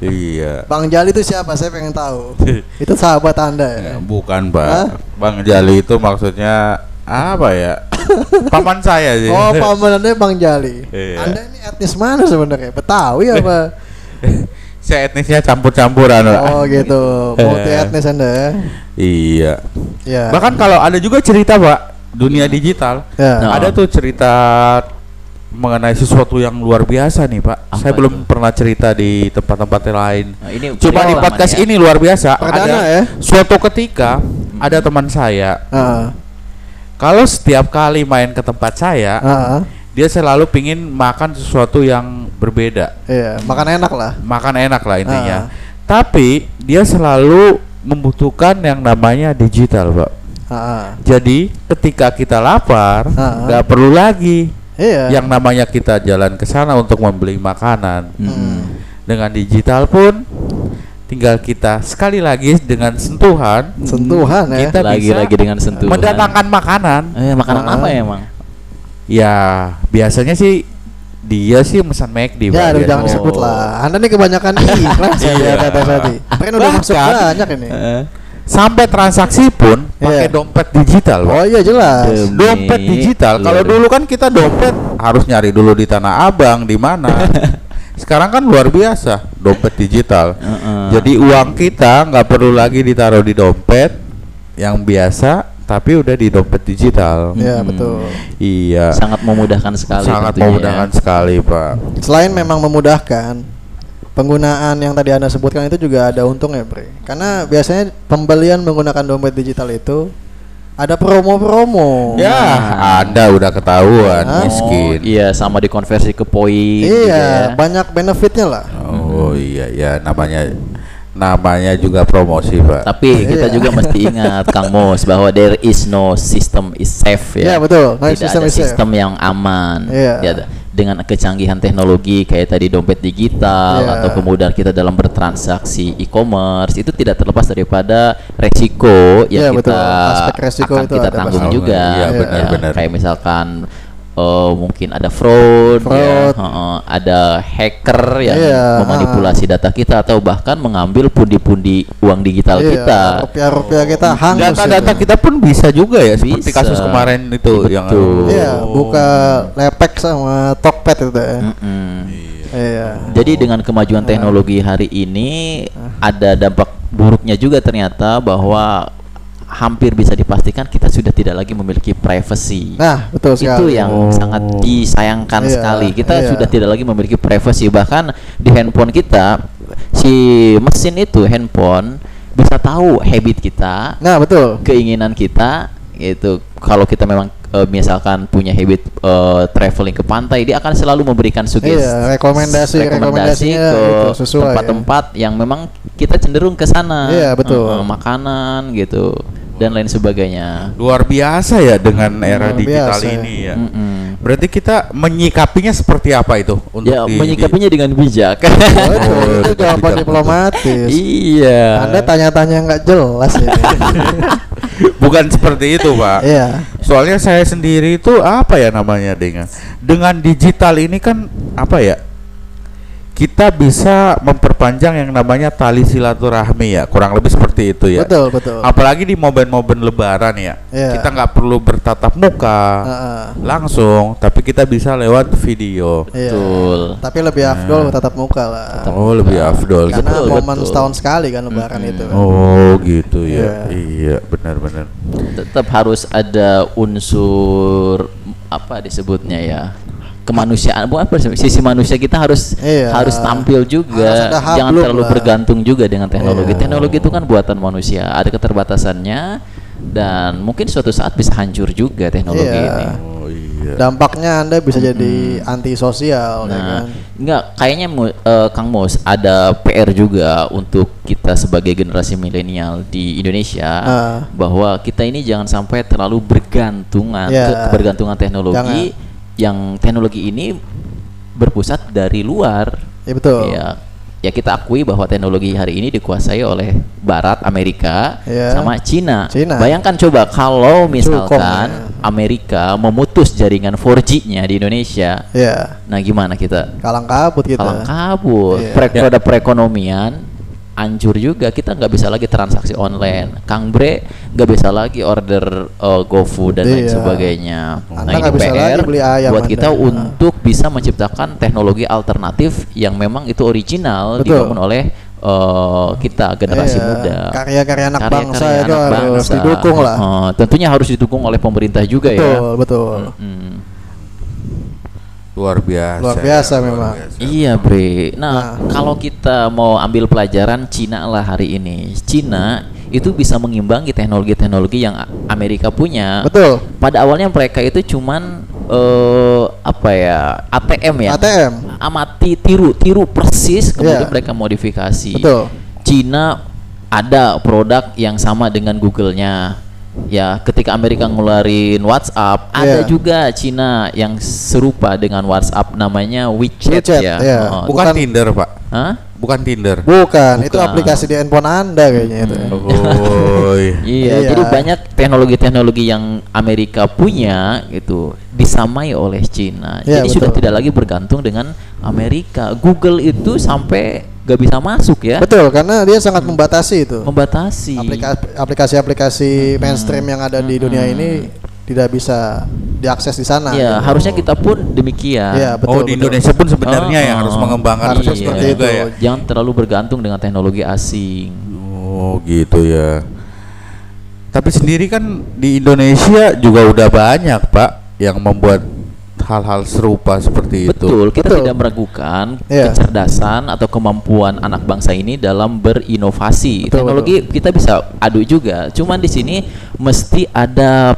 iya.
Bang Jali itu siapa? Saya pengen tahu. itu sahabat Anda ya?
Ya, bukan, Pak.
Hah?
Bang Jali itu maksudnya apa ya? Paman saya sih.
Oh, paman Anda Bang Jali.
Iya.
Anda ini etnis mana sebenarnya? Betawi apa?
saya etnisnya campur-campuran, Pak.
oh gitu. Multi etnis Anda ya?
Iya.
Ya.
Bahkan kalau ada juga cerita, Pak, dunia digital.
ya.
Nah.
Ada tuh cerita mengenai sesuatu yang luar biasa nih, Pak.
Apa
Saya belum
itu?
pernah cerita di tempat-tempat lain.
Nah, ini
Cuma di podcast
ya.
ini luar biasa.
Perdana
ada
ya?
suatu ketika ada teman saya.
Ah,
Kalau setiap kali main ke tempat saya,
ah,
dia selalu pingin makan sesuatu yang berbeda.
iya. Makan enak lah.
Makan enak lah intinya.
Ah.
Tapi dia selalu membutuhkan yang namanya digital, Pak.
Ah.
Jadi ketika kita lapar, nggak perlu lagi
Iya.
yang namanya kita jalan ke sana untuk membeli makanan.
Hmm.
Dengan digital pun tinggal kita sekali lagi dengan sentuhan
sentuhan ya.
Kita bisa
lagi-lagi dengan sentuhan.
mendatangkan makanan.
Eh, makanan
Ah.
apa ya, emang?
Ya, biasanya sih dia sih pesan McD,
Ya, aduh, jangan
Oh.
disebut lah. Anda nih kebanyakan iklan saya
Iya.
lihat tadi. Kan udah masuk banyak ini.
Eh,
Sampai transaksi pun pakai
Iya.
dompet digital, Pak.
Oh iya jelas.
Demi-
Dompet digital. Kalau
Luar-
dulu kan kita dompet harus nyari dulu di Tanah Abang di mana. Sekarang kan luar biasa dompet digital.
Heeh.
Jadi uang kita nggak perlu lagi ditaruh di dompet yang biasa, tapi udah di dompet digital.
Iya
Hmm.
betul.
Iya.
sangat memudahkan sekali
Sangat
ya.
memudahkan sekali, Pak.
Selain memang memudahkan, penggunaan yang tadi anda sebutkan itu juga ada untungnya, Bre. Karena biasanya pembelian menggunakan dompet digital itu ada promo-promo.
Ya, Anda udah ketahuan
Hah?
miskin.
Oh, iya sama dikonversi ke poin
Iya,
gitu ya.
banyak benefitnya lah.
Oh iya ya namanya namanya juga promosi, Pak.
Tapi kita
Iya.
juga mesti ingat Kang Mos bahwa there is no system is safe
Iya,
ya.
betul. No
Tidak
system
ada
safe.
sistem yang aman.
Iya.
Ya, dengan kecanggihan teknologi kayak tadi dompet digital
Iya.
atau kemudian kita dalam bertransaksi e-commerce itu tidak terlepas daripada resiko
Iya,
yang
betul.
kita
Aspek resiko
akan
itu
kita tanggung juga
Iya,
benar,
Ya,
benar.
kayak misalkan eh, mungkin ada fraud, ya,
Fraud.
heeh, ada hacker yang
Iya,
memanipulasi data kita atau bahkan mengambil pundi-pundi uang digital
Iya,
kita.
rupiah-rupiah kita hangus
Data-data
itu.
kita pun bisa juga ya seperti
Bisa.
kasus kemarin itu yang
Betul.
Iya,
Oh.
buka lepek sama Tokped itu ya.
Mm-mm.
Iya.
Jadi dengan kemajuan teknologi hari ini ada dampak buruknya juga ternyata bahwa hampir bisa dipastikan kita sudah tidak lagi memiliki privacy.
Nah, betul sekali.
itu yang
Oh.
sangat disayangkan
Iya,
sekali. Kita
iya.
sudah tidak lagi memiliki privacy bahkan di handphone kita si mesin itu handphone bisa tahu habit kita,
Nah, betul.
keinginan kita itu kalau kita memang eh, misalkan punya habit eh, traveling ke pantai dia akan selalu memberikan sugesti
Iya, rekomendasi- rekomendasinya
ke
gitu, ya.
tempat-tempat yang memang kita cenderung ke sana
Iya, betul.
Eh, makanan gitu dan lain sebagainya
luar biasa ya dengan era
Luar
digital
biasa.
ini ya.
Mm-mm.
Berarti kita menyikapinya seperti apa itu untuk
ya
di-
menyikapinya dengan bijak
Oh, itu,
Oh,
jawaban diplomatis.
iya
Anda tanya-tanya nggak jelas ini.
di- bukan seperti itu, Pak.
Iya.
Soalnya saya sendiri itu apa ya namanya dengan dengan digital ini kan apa ya? Kita bisa memperpanjang yang namanya tali silaturahmi ya, kurang lebih seperti itu ya.
Betul, betul.
Apalagi di momen-momen lebaran ya.
Iya.
Kita nggak perlu bertatap muka
Heeh.
langsung, tapi kita bisa lewat video.
Iya.
Betul.
Tapi lebih afdol tatap muka lah.
Oh, lebih afdol.
Karena
Betul,
momen
betul.
setahun sekali kan lebaran itu. kan.
Oh, gitu
Iya.
ya. Iya, benar-benar.
tetap harus ada unsur apa disebutnya ya kemanusiaan bukan sisi manusia kita harus
Iya.
harus tampil juga
Harus
jangan terlalu
lah.
bergantung juga dengan teknologi
Iya.
teknologi itu kan buatan manusia ada keterbatasannya dan mungkin suatu saat bisa hancur juga teknologi
Iya.
ini
Oh, iya.
Dampaknya Anda bisa jadi antisosial ya
Nah,
kan.
enggak kayaknya eh, Kang Mus ada PR juga untuk kita sebagai generasi milenial di Indonesia
Ah.
bahwa kita ini jangan sampai terlalu bergantungan
Ya.
ke kebergantungan teknologi yang teknologi ini berpusat dari luar.
Ya betul.
Ya, ya kita akui bahwa teknologi hari ini dikuasai oleh Barat, Amerika,
Ya.
sama Cina.
Cina.
Bayangkan coba kalau misalkan
ya.
Amerika memutus jaringan 4G-nya di Indonesia,
Iya.
nah gimana kita?
Kalang kabut kita.
Kalang kabut.
Iya.
Pre- perekonomian hancur juga. Kita nggak bisa lagi transaksi online. Kang Bre nggak bisa lagi order uh, GoFood dan lain
Iya.
sebagainya.
Anda
nah ini
bisa
PR
beli ayam
buat
Anda.
kita
Nah.
untuk bisa menciptakan teknologi alternatif yang memang itu original
Betul.
dibangun oleh uh, kita generasi
Iya.
muda.
Karya-karya anak
Karya-karya
bangsa itu
anak
harus
bangsa.
didukung lah.
Uh, tentunya harus didukung oleh pemerintah juga
betul,
ya.
betul.
Hmm.
Luar biasa.
Luar biasa
ya, luar
memang.
biasa.
Iya Bre. Nah,
Nah.
kalau kita mau ambil pelajaran Cina lah hari ini. Cina itu bisa mengimbangi teknologi-teknologi yang Amerika punya.
Betul.
Pada awalnya mereka itu cuman eh apa ya ATM ya.
ATM.
Amati tiru tiru persis kemudian
Iya.
mereka modifikasi.
Betul.
Cina ada produk yang sama dengan Google-nya. Ya, ketika Amerika ngeluarin WhatsApp, ada
Iya.
juga Cina yang serupa dengan WhatsApp namanya WeChat,
WeChat,
ya.
iya.
Oh,
Bukan,
Bukan-
Tinder, Pak.
Hah?
Bukan Tinder.
Bukan, itu
Bukan.
aplikasi di handphone Anda kayaknya itu.
Oh,
Iya,
Iya.
jadi banyak teknologi-teknologi yang Amerika punya itu disamai oleh Cina.
Iya,
jadi sudah
betul.
tidak lagi bergantung dengan Amerika. Google itu sampai gak bisa masuk ya,
Betul, karena dia sangat membatasi itu.
membatasi.
Aplika- Aplikasi-aplikasi mainstream yang ada di dunia ini tidak bisa diakses di sana.
Ya,
gitu.
harusnya kita pun demikian.
Iya, betul.
oh,
betul.
di Indonesia pun sebenarnya
Oh,
yang harus
oh.
mengembangkan
Harusnya
seperti
seperti
juga
itu.
ya.
Jangan terlalu bergantung dengan teknologi asing.
Oh, gitu ya. Tapi sendiri kan di Indonesia juga udah banyak, Pak, yang membuat hal-hal serupa seperti itu.
Betul, kita
Betul.
tidak meragukan
Iya.
kecerdasan atau kemampuan anak bangsa ini dalam berinovasi.
Betul,
Teknologi kita bisa adu juga. Cuman di sini mesti ada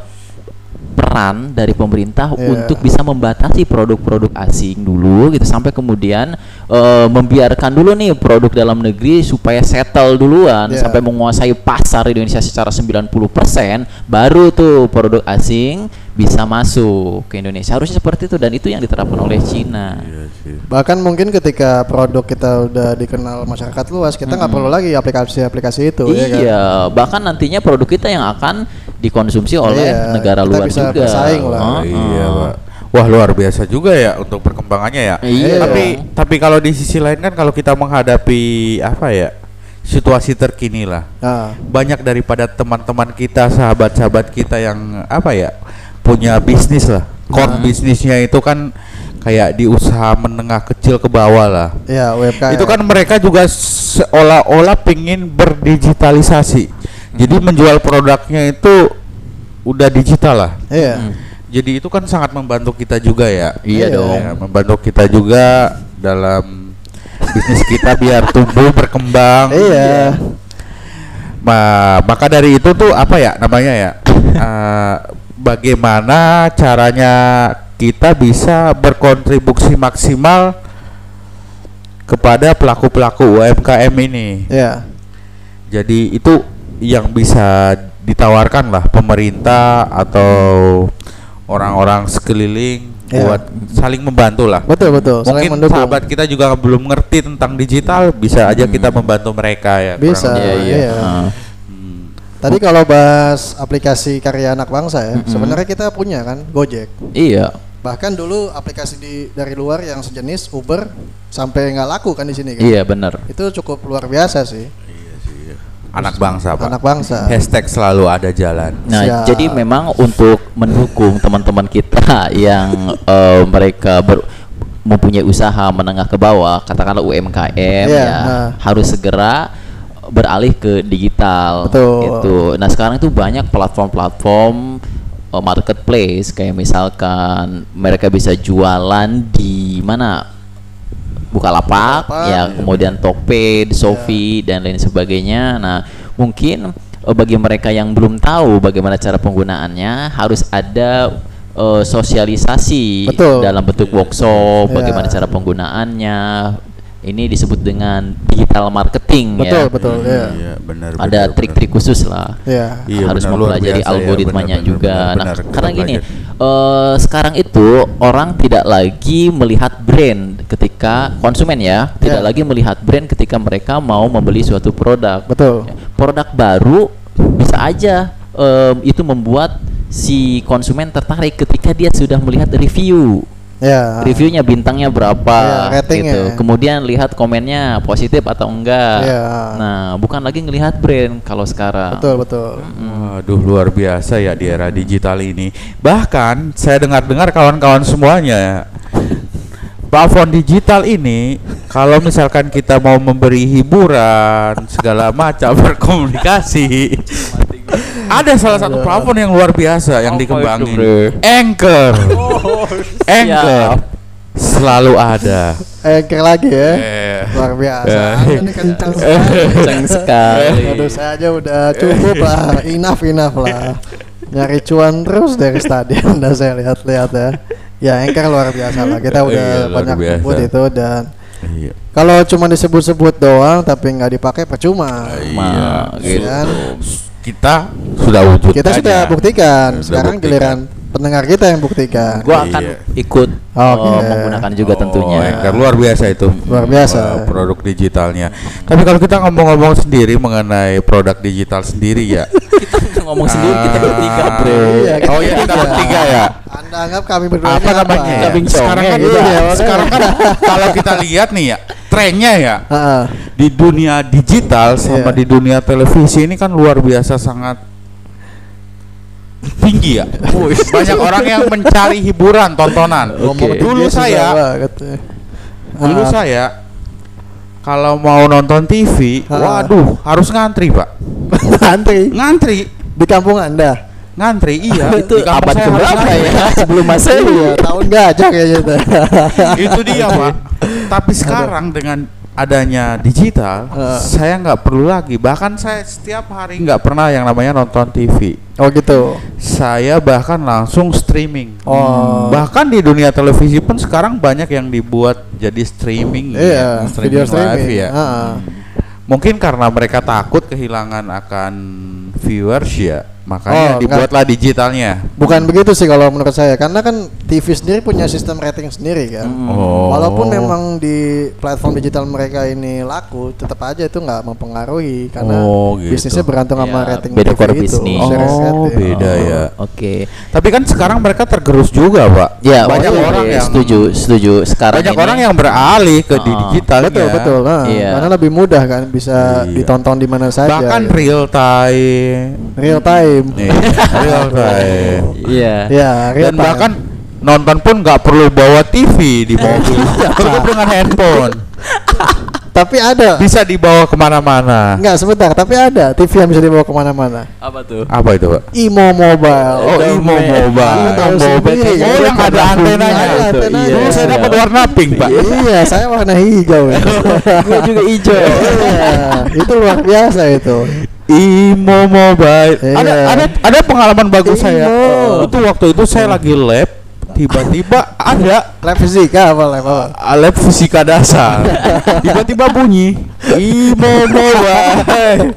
peran dari pemerintah
Iya.
untuk bisa membatasi produk-produk asing dulu gitu sampai kemudian eh, membiarkan dulu nih produk dalam negeri supaya settle duluan
Iya.
sampai menguasai pasar Indonesia secara 90% baru tuh produk asing bisa masuk ke Indonesia harusnya seperti itu dan itu yang diterapkan oleh Cina
Iya sih.
Bahkan mungkin ketika produk kita udah dikenal masyarakat luas, kita nggak perlu lagi aplikasi-aplikasi itu, ya kan?
iya bahkan nantinya produk kita yang akan dikonsumsi oleh
Iya,
negara
kita
luar
bisa
juga
bersaing lah.
Heeh.
Iya, Pak. Wah, luar biasa juga ya untuk perkembangannya ya.
Iya.
Tapi tapi kalau di sisi lain kan kalau kita menghadapi apa ya? situasi terkini lah.
Nah,
Banyak daripada teman-teman kita, sahabat-sahabat kita yang apa ya? Punya bisnis lah. Core bisnisnya itu kan kayak di usaha menengah kecil ke bawah lah.
ya UMKM.
Itu kan mereka juga seolah-olah pingin berdigitalisasi. Jadi menjual produknya itu udah digital lah.
Iya.
Hmm.
Jadi itu kan sangat membantu kita juga ya.
Iya
Iya.
dong.
Ya, membantu kita juga dalam bisnis kita biar tumbuh berkembang.
Iya.
Ma- maka dari itu tuh apa ya namanya ya? Eh, bagaimana caranya kita bisa berkontribusi maksimal kepada pelaku-pelaku UMKM ini.
Iya.
Jadi itu yang bisa ditawarkan lah pemerintah atau orang-orang sekeliling
Iya.
buat saling membantu lah.
Betul betul. Saling
Mungkin
mendukung.
sahabat kita juga belum ngerti tentang digital, bisa aja kita membantu mereka ya.
Bisa.
Iya, iya.
iya.
Ah.
Hmm.
Tadi kalau bahas aplikasi karya anak bangsa ya, sebenarnya kita punya kan Gojek.
Iya.
Bahkan dulu aplikasi di dari luar yang sejenis Uber sampai nggak laku kan di sini kan.
Iya benar.
Itu cukup luar biasa sih.
Anak bangsa, Pak.
Anak bangsa.
Hashtag selalu ada jalan.
Nah,
Siap.
jadi memang untuk mendukung teman-teman kita yang eh, mereka ber- mempunyai usaha menengah ke bawah, katakanlah UMKM
Iya,
ya,
nah.
harus segera beralih ke digital.
Betul.
Gitu. Nah, sekarang itu banyak platform-platform eh, marketplace kayak misalkan mereka bisa jualan di mana Bukalapak,
Bukalapak,
ya
iya.
kemudian Tokped, Shopee dan lain sebagainya. Nah, mungkin eh, bagi mereka yang belum tahu bagaimana cara penggunaannya harus ada eh, sosialisasi
Betul.
dalam bentuk workshop,
Iya.
bagaimana cara penggunaannya. Ini disebut dengan digital marketing
Betul
ya.
betul ya.
Iya, benar.
Ada
benar,
trik-trik khusus lah.
Iya.
Iya,
harus
benar,
mempelajari
biasa ya,
algoritmanya
benar,
juga.
benar,
nah,
benar,
karena gini, eh, sekarang itu orang tidak lagi melihat brand ketika konsumen ya, tidak
Ya.
lagi melihat brand ketika mereka mau membeli suatu produk.
Betul.
Ya, Produk baru bisa aja em, itu membuat si konsumen tertarik ketika dia sudah melihat review.
Ya.
Reviewnya bintangnya berapa
Ya, ratingnya.
gitu. Kemudian lihat komennya positif atau enggak.
Ya.
Nah, bukan lagi ngelihat brand kalau sekarang.
Betul betul.
Waduh luar biasa ya di era digital ini. Bahkan saya dengar-dengar kawan-kawan semuanya platform digital ini kalau misalkan kita mau memberi hiburan segala macam berkomunikasi ada salah satu platform yang luar biasa yang
Apa itu,
dikembangin? Anchor Anchor
Siap.
selalu ada
Anchor lagi ya.
Eh.
Luar biasa.
Eh.
Nih kencang sekali.
Kencang sekali.
Aduh saya aja udah cukup lah. Enough enough lah. Nyari cuan terus dari stadion dah saya lihat-lihat ya. Ya Anchor luar biasa lah. Kita udah
Iya,
banyak sebut itu dan
Iya.
kalau cuma disebut-sebut doang tapi nggak dipakai percuma.
Iya,
gitu.
Kan?
Kita sudah wujud.
Kita sudah buktikan.
Sudah
Sekarang
buktikan.
giliran pendengar kita yang buktikan.
Gua akan
Iya.
ikut
Oke.
eh, menggunakan juga tentunya.
Oh, Anchor luar biasa itu.
Luar biasa.
Wah, produk digitalnya. Tapi kalau kita ngomong-ngomong sendiri mengenai produk digital sendiri ya.
kita ngomong sendiri kita bertiga,
Ah,
Bro.
Iya, kita
oh iya kita
bertiga.
bertiga ya.
Anda anggap kami berdua
Apa namanya ya?
Kambing
Sekarang kan,
congeng, iya, makanya.
sekarang kan kalau kita lihat nih ya, trennya ya
Heeh.
di dunia digital sama
Iya.
di dunia televisi ini kan luar biasa sangat tinggi ya. Banyak orang yang mencari hiburan, tontonan.
Ngomong
Dulu
susah
saya
ya.
Dulu saya kalau mau nonton TV,
Ah.
waduh harus ngantri pak,
Antri
ngantri,
di kampung Anda.
ngantri iya.
Itu
Di kampung
abad
saya ngantri.
ya? Sebelum Masehi
Iya, tahun gajah kayaknya itu.
Itu dia pak. Tapi sekarang dengan adanya digital,
Heeh.
saya nggak perlu lagi. Bahkan saya setiap hari nggak pernah yang namanya nonton TV.
Oh gitu.
Saya bahkan langsung streaming.
Oh.
Bahkan di dunia televisi pun sekarang banyak yang dibuat jadi streaming,
Iya,
ya,
video streaming.
live ya.
Heeh.
Mungkin karena mereka takut kehilangan akan viewers ya, makanya
Oh,
dibuatlah digitalnya.
Bukan begitu sih kalau menurut saya, karena kan TV sendiri punya sistem rating sendiri kan.
Oh.
Walaupun memang di platform digital mereka ini laku, tetap aja itu nggak mempengaruhi karena
Oh, gitu.
bisnisnya bergantung sama
Ya,
rating
beda
TV itu,
bisnis.
Oh,
rating.
beda ya.
Oke.
Tapi kan sekarang mereka tergerus juga, Pak.
Ya,
banyak
oke,
orang yang
setuju, setuju. Sekarang
banyak
ini,
orang yang beralih ke di
Ah,
digital
Betul betul, nah,
Iya.
karena lebih mudah kan bisa
Iya.
ditonton di mana saja.
Bahkan
gitu.
real time.
real time.
Nih, real time.
Iya.
Ya, real
Dan
time.
bahkan nonton pun nggak perlu bawa TV di mobil, cukup dengan handphone.
tapi ada
Bisa dibawa ke mana-mana.
Enggak sebentar, tapi ada TV yang bisa dibawa ke mana-mana.
Apa tuh?
Apa itu, Pak?
Imo Mobile.
Oh, Imo Mobile.
Imo Mobile.
Oh, yang ada antenanya.
Ada antenanya.
Dulu saya dapat warna pink, Pak.
Iya, saya warna hijau. ya.
Gue juga hijau.
Iya, itu luar biasa itu.
Imo Mobile.
Iya.
Ada ada ada pengalaman bagus
Imo.
saya. Itu waktu itu saya lagi lab, tiba-tiba ada
Lab fisika apa lab apa?
uh, lab fisika dasar. Tiba-tiba bunyi Imo Mobile.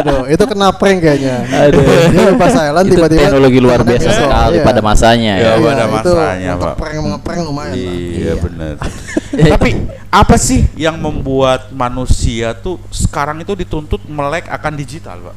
Aduh, itu kena prank kayaknya.
Aduh.
Dia lupa silent
Itu
tiba-tiba.
teknologi luar biasa sekali
Iya.
pada masanya
Ya,
ya.
Iya,
pada
itu
masanya, Pak.
Prank ngeprank lumayan. Pak.
Iya benar. Tapi apa sih yang membuat manusia tuh sekarang itu dituntut melek akan digital, Pak?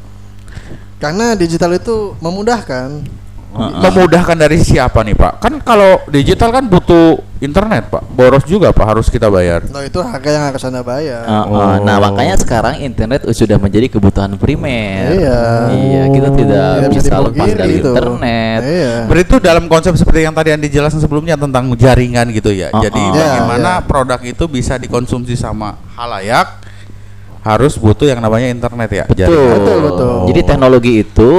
Karena digital itu memudahkan.
Heeh.
Memudahkan dari siapa nih, Pak? Kan kalau digital kan butuh internet, Pak. Boros juga, Pak, harus kita bayar.
Loh itu harga yang harus anda bayar.
Uh, uh,
Oh.
Nah makanya sekarang internet sudah menjadi kebutuhan primer.
Iya.
Iya, kita tidak
Tidak bisa
bisa lepas dari
itu.
internet.
Iya.
Berarti itu dalam konsep seperti yang tadi yang dijelaskan sebelumnya tentang jaringan gitu ya.
Oh,
Jadi
oh.
Iya,
bagaimana
iya.
produk itu bisa dikonsumsi sama halayak harus butuh yang namanya internet ya.
Betul.
jaringan.
Betul, betul.
Jadi teknologi itu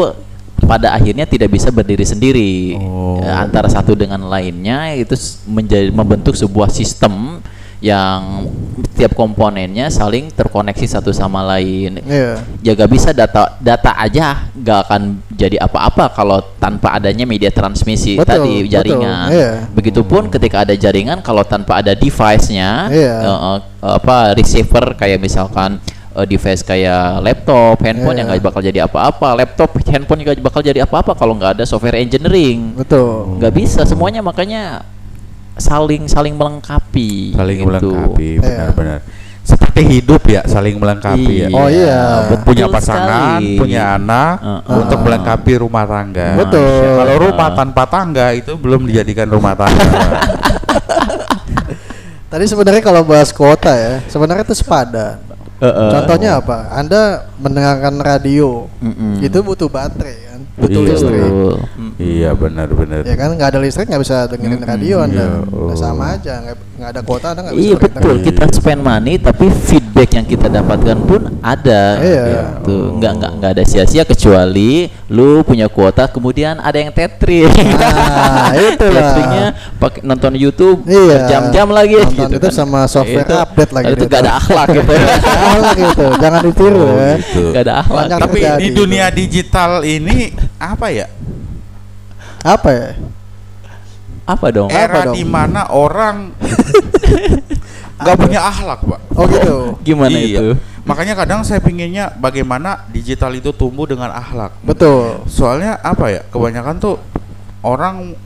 pada akhirnya tidak bisa berdiri sendiri
Oh.
Eh, antara satu dengan lainnya itu menjadi membentuk sebuah sistem yang tiap komponennya saling terkoneksi satu sama lain.
Iya.
Ya gak bisa data data aja gak akan jadi apa-apa kalau tanpa adanya media transmisi
Betul,
tadi
betul,
jaringan.
iya.
Begitupun ketika ada jaringan kalau tanpa ada device-nya
Iya.
eh, eh, apa receiver kayak misalkan eh, device kayak laptop, handphone yang
Iya.
nggak bakal jadi apa-apa, laptop, handphone nggak bakal jadi apa-apa kalau nggak ada software engineering.
Betul.
Nggak bisa semuanya makanya saling saling melengkapi.
Saling
gitu.
melengkapi,
Iya.
benar-benar. Seperti hidup ya, saling melengkapi ya.
Oh, iya.
betul
punya pasangan,
sekali.
punya anak
Uh-uh.
untuk melengkapi rumah tangga.
Betul.
Kalau rumah tanpa tangga itu belum dijadikan rumah tangga.
Tadi sebenarnya kalau bahas kuota ya, sebenarnya itu sepadan.
Uh-uh.
Contohnya apa? Anda mendengarkan radio,
Mm-mm.
itu butuh baterai kan, butuh
Iya.
listrik.
Iya benar-benar.
Ya kan nggak ada listrik nggak bisa dengerin radio Anda.
iya.
Nah,
Oh.
sama aja, nggak nggak ada kuota Anda nggak bisa
Iya betul kita spend money tapi feedback yang kita dapatkan pun ada
Iya.
gitu nggak nggak nggak ada sia-sia kecuali lu punya kuota kemudian ada yang tethering
Nah, itulah.
Tetheringnya pakai nonton YouTube
Iya.
jam-jam lagi
Nonton
gitu
itu
kan.
sama software
Itu-
update lagi
itu
gitu.
gak ada akhlak gitu
Salah gitu, jangan ditiru
Oh,
ya.
gitu.
gak ada akhlak
Banyak
Tapi di
itu.
dunia digital ini apa ya?
Apa ya?
Apa dong
Era
dong?
di mana orang nggak punya akhlak, Pak.
Oh gitu.
gimana
Iya.
itu
Makanya kadang saya pinginnya bagaimana digital itu tumbuh dengan akhlak.
Betul.
Soalnya apa ya? Kebanyakan tuh orang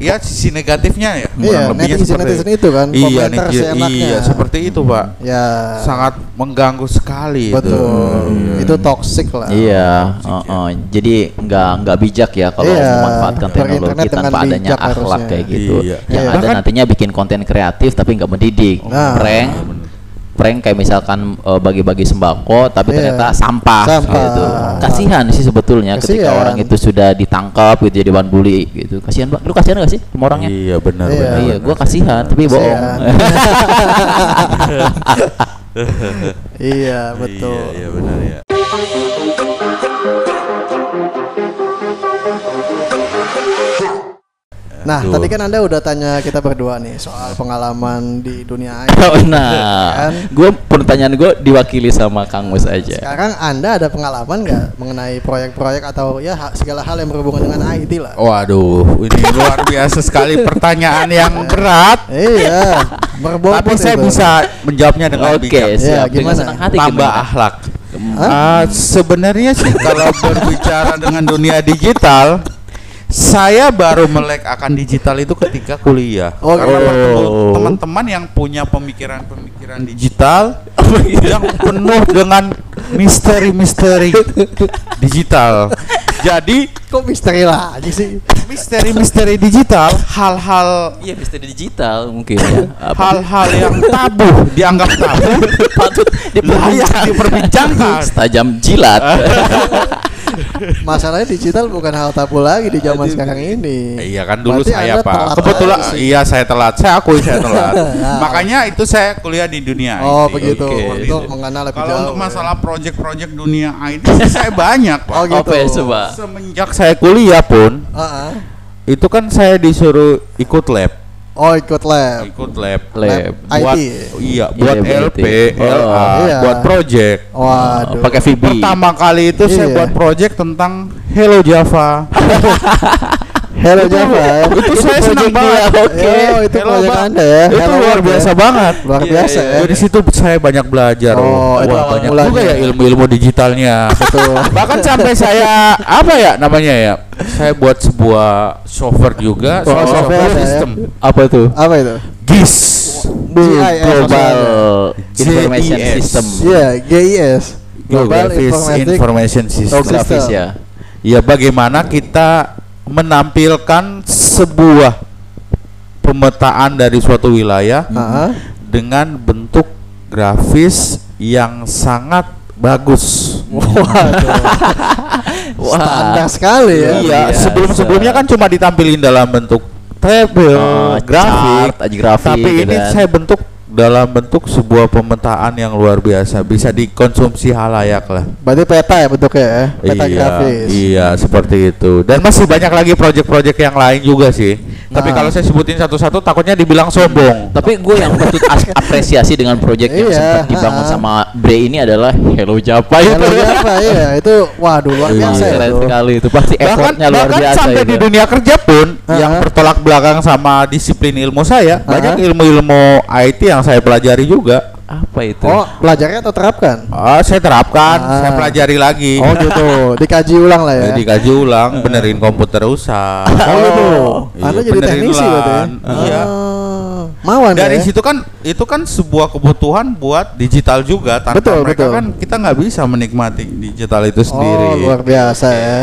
ya sisi negatifnya ya.
Iya,
kurang lebihnya
netizen
seperti-
netizen itu kan
Iya,
komentar
netizen-
seenaknya.
iya, seperti itu, Pak.
Ya.
Sangat mengganggu sekali itu.
betul.
Iya.
Itu toxic lah.
Iya, oh, oh. jadi nggak nggak bijak ya kalau
Iya,
memanfaatkan teknologi tanpa adanya akhlak
harusnya.
kayak gitu.
Iya.
Yang
Iya.
ada
Bahkan-
nantinya bikin konten kreatif tapi nggak mendidik,
Nah.
prank, prank kayak misalkan eh, bagi-bagi sembako tapi
Iya.
ternyata sampah,
Sampah.
gitu. Kasihan sih sebetulnya ketika
Kasihan.
orang itu sudah ditangkap gitu jadi bahan bully gitu. Kasihan Mbak. Lu kasihan gak sih sama orangnya?
Iya, benar
Iya.
benar.
iya,
benar.
gua kasihan tapi bohong.
Iya, betul.
Iya, iya benar ya.
Nah,
Tuh.
tadi kan Anda udah tanya kita berdua nih soal pengalaman di dunia IT.
Oh, nah,
Kan?
gue pertanyaan gue diwakili sama Kang Mus aja.
Sekarang Anda ada pengalaman nggak mengenai proyek-proyek atau ya segala hal yang berhubungan dengan IT lah?
Waduh, ini luar biasa sekali pertanyaan yang berat.
Iya, berbobot
Tapi saya
itu.
bisa menjawabnya dengan
Oke, siap.
Ya,
Dengan
gimana?
senang hati
Tambah
gimana?
akhlak. Ah, sebenarnya sih kalau berbicara dengan dunia digital, saya baru melek akan digital itu ketika kuliah.
Oh,
Karena
gitu.
bertemu teman-teman yang punya pemikiran-pemikiran digital yang penuh dengan misteri-misteri digital. Jadi
Kok misteri lagi sih?
misteri-misteri digital, hal-hal
Iya, misteri digital mungkin ya.
Hal-hal yang tabu dianggap tabu
patut diperbincangkan. Tajam jilat.
Masalahnya digital bukan hal tabu lagi di zaman sekarang ini.
Iya kan dulu
Berarti
saya pak kebetulan iya saya telat saya akui saya telat
Nah.
makanya itu saya kuliah di dunia
Oh,
IT.
begitu.
Oke.
Itu mengenal lebih
Kalau
jauh.
untuk masalah project-project dunia IT sih saya banyak pak.
Oh, gitu.
Apa ya coba?
Semenjak saya kuliah pun
Ah, ah.
itu kan saya disuruh ikut lab,
Oh, ikut lab.
ikut lab,
Lab.
buat
IT.
iya buat
Iya,
LP,
berarti. Oh,
LA,
iya.
buat project.
Waduh.
Pakai VB.
Pertama kali itu saya
Iya.
buat project tentang Hello Java.
Hello Java.
itu saya senang banget.
Oke.
Itu proyek. Anda ya.
Itu luar biasa banget.
Luar
Iya,
biasa
iya.
ya.
Dari situ saya banyak belajar.
Oh, itu
banyak juga ya ilmu-ilmu digitalnya.
Betul.
Bahkan sampai saya apa ya namanya ya? Saya buat sebuah software juga,
Oh,
software,
ya.
system.
Apa tuh?
Apa itu?
GIS.
Global. Information. System.
Iya, GIS.
Global Information System.
ya.
Ya bagaimana kita menampilkan sebuah pemetaan dari suatu wilayah
Ah,
dengan bentuk grafis yang sangat bagus.
Waduh. Standar sekali ya.
Iya.
Iya, sebelum-sebelumnya kan cuma ditampilin dalam bentuk tabel,
Oh,
grafik,
chart, grafik,
tapi
gitu
ini
kan.
saya bentuk dalam bentuk sebuah pemetaan yang luar biasa, bisa dikonsumsi halayak lah.
Berarti peta ya bentuknya ya. Peta
iya,
grafis.
iya seperti itu. Dan masih banyak lagi proyek-proyek yang lain juga sih. Tapi
Nah.
kalau saya sebutin satu-satu takutnya dibilang sombong.
Tapi gue yang patut as- apresiasi dengan proyek yang
Iya,
sempat dibangun sama Bre ini adalah Hello Java
Hello
itu.
Java ya. Itu waduh luar
Iya,
biasa ya.
Keren
itu.
sekali itu pasti
bahkan
effortnya luar
bahkan
biasa
sampai
itu.
di dunia kerja pun yang bertolak belakang sama disiplin ilmu saya banyak ilmu-ilmu IT yang saya pelajari juga
Apa itu?
Oh, pelajarnya atau terapkan?
Ah, saya terapkan
Ah.
saya pelajari lagi
Oh gitu. Dikaji ulang lah ya.
Jadi dikaji ulang benerin komputer rusak
Oh gitu.
Iya,
Anda jadi teknisi berarti ya?
Iya.
Ah, Mau Anda
dari
ya?
situ kan itu kan sebuah kebutuhan buat digital juga tanpa
Betul,
mereka
betul.
kan kita nggak bisa menikmati digital itu
Oh,
sendiri
luar biasa ya.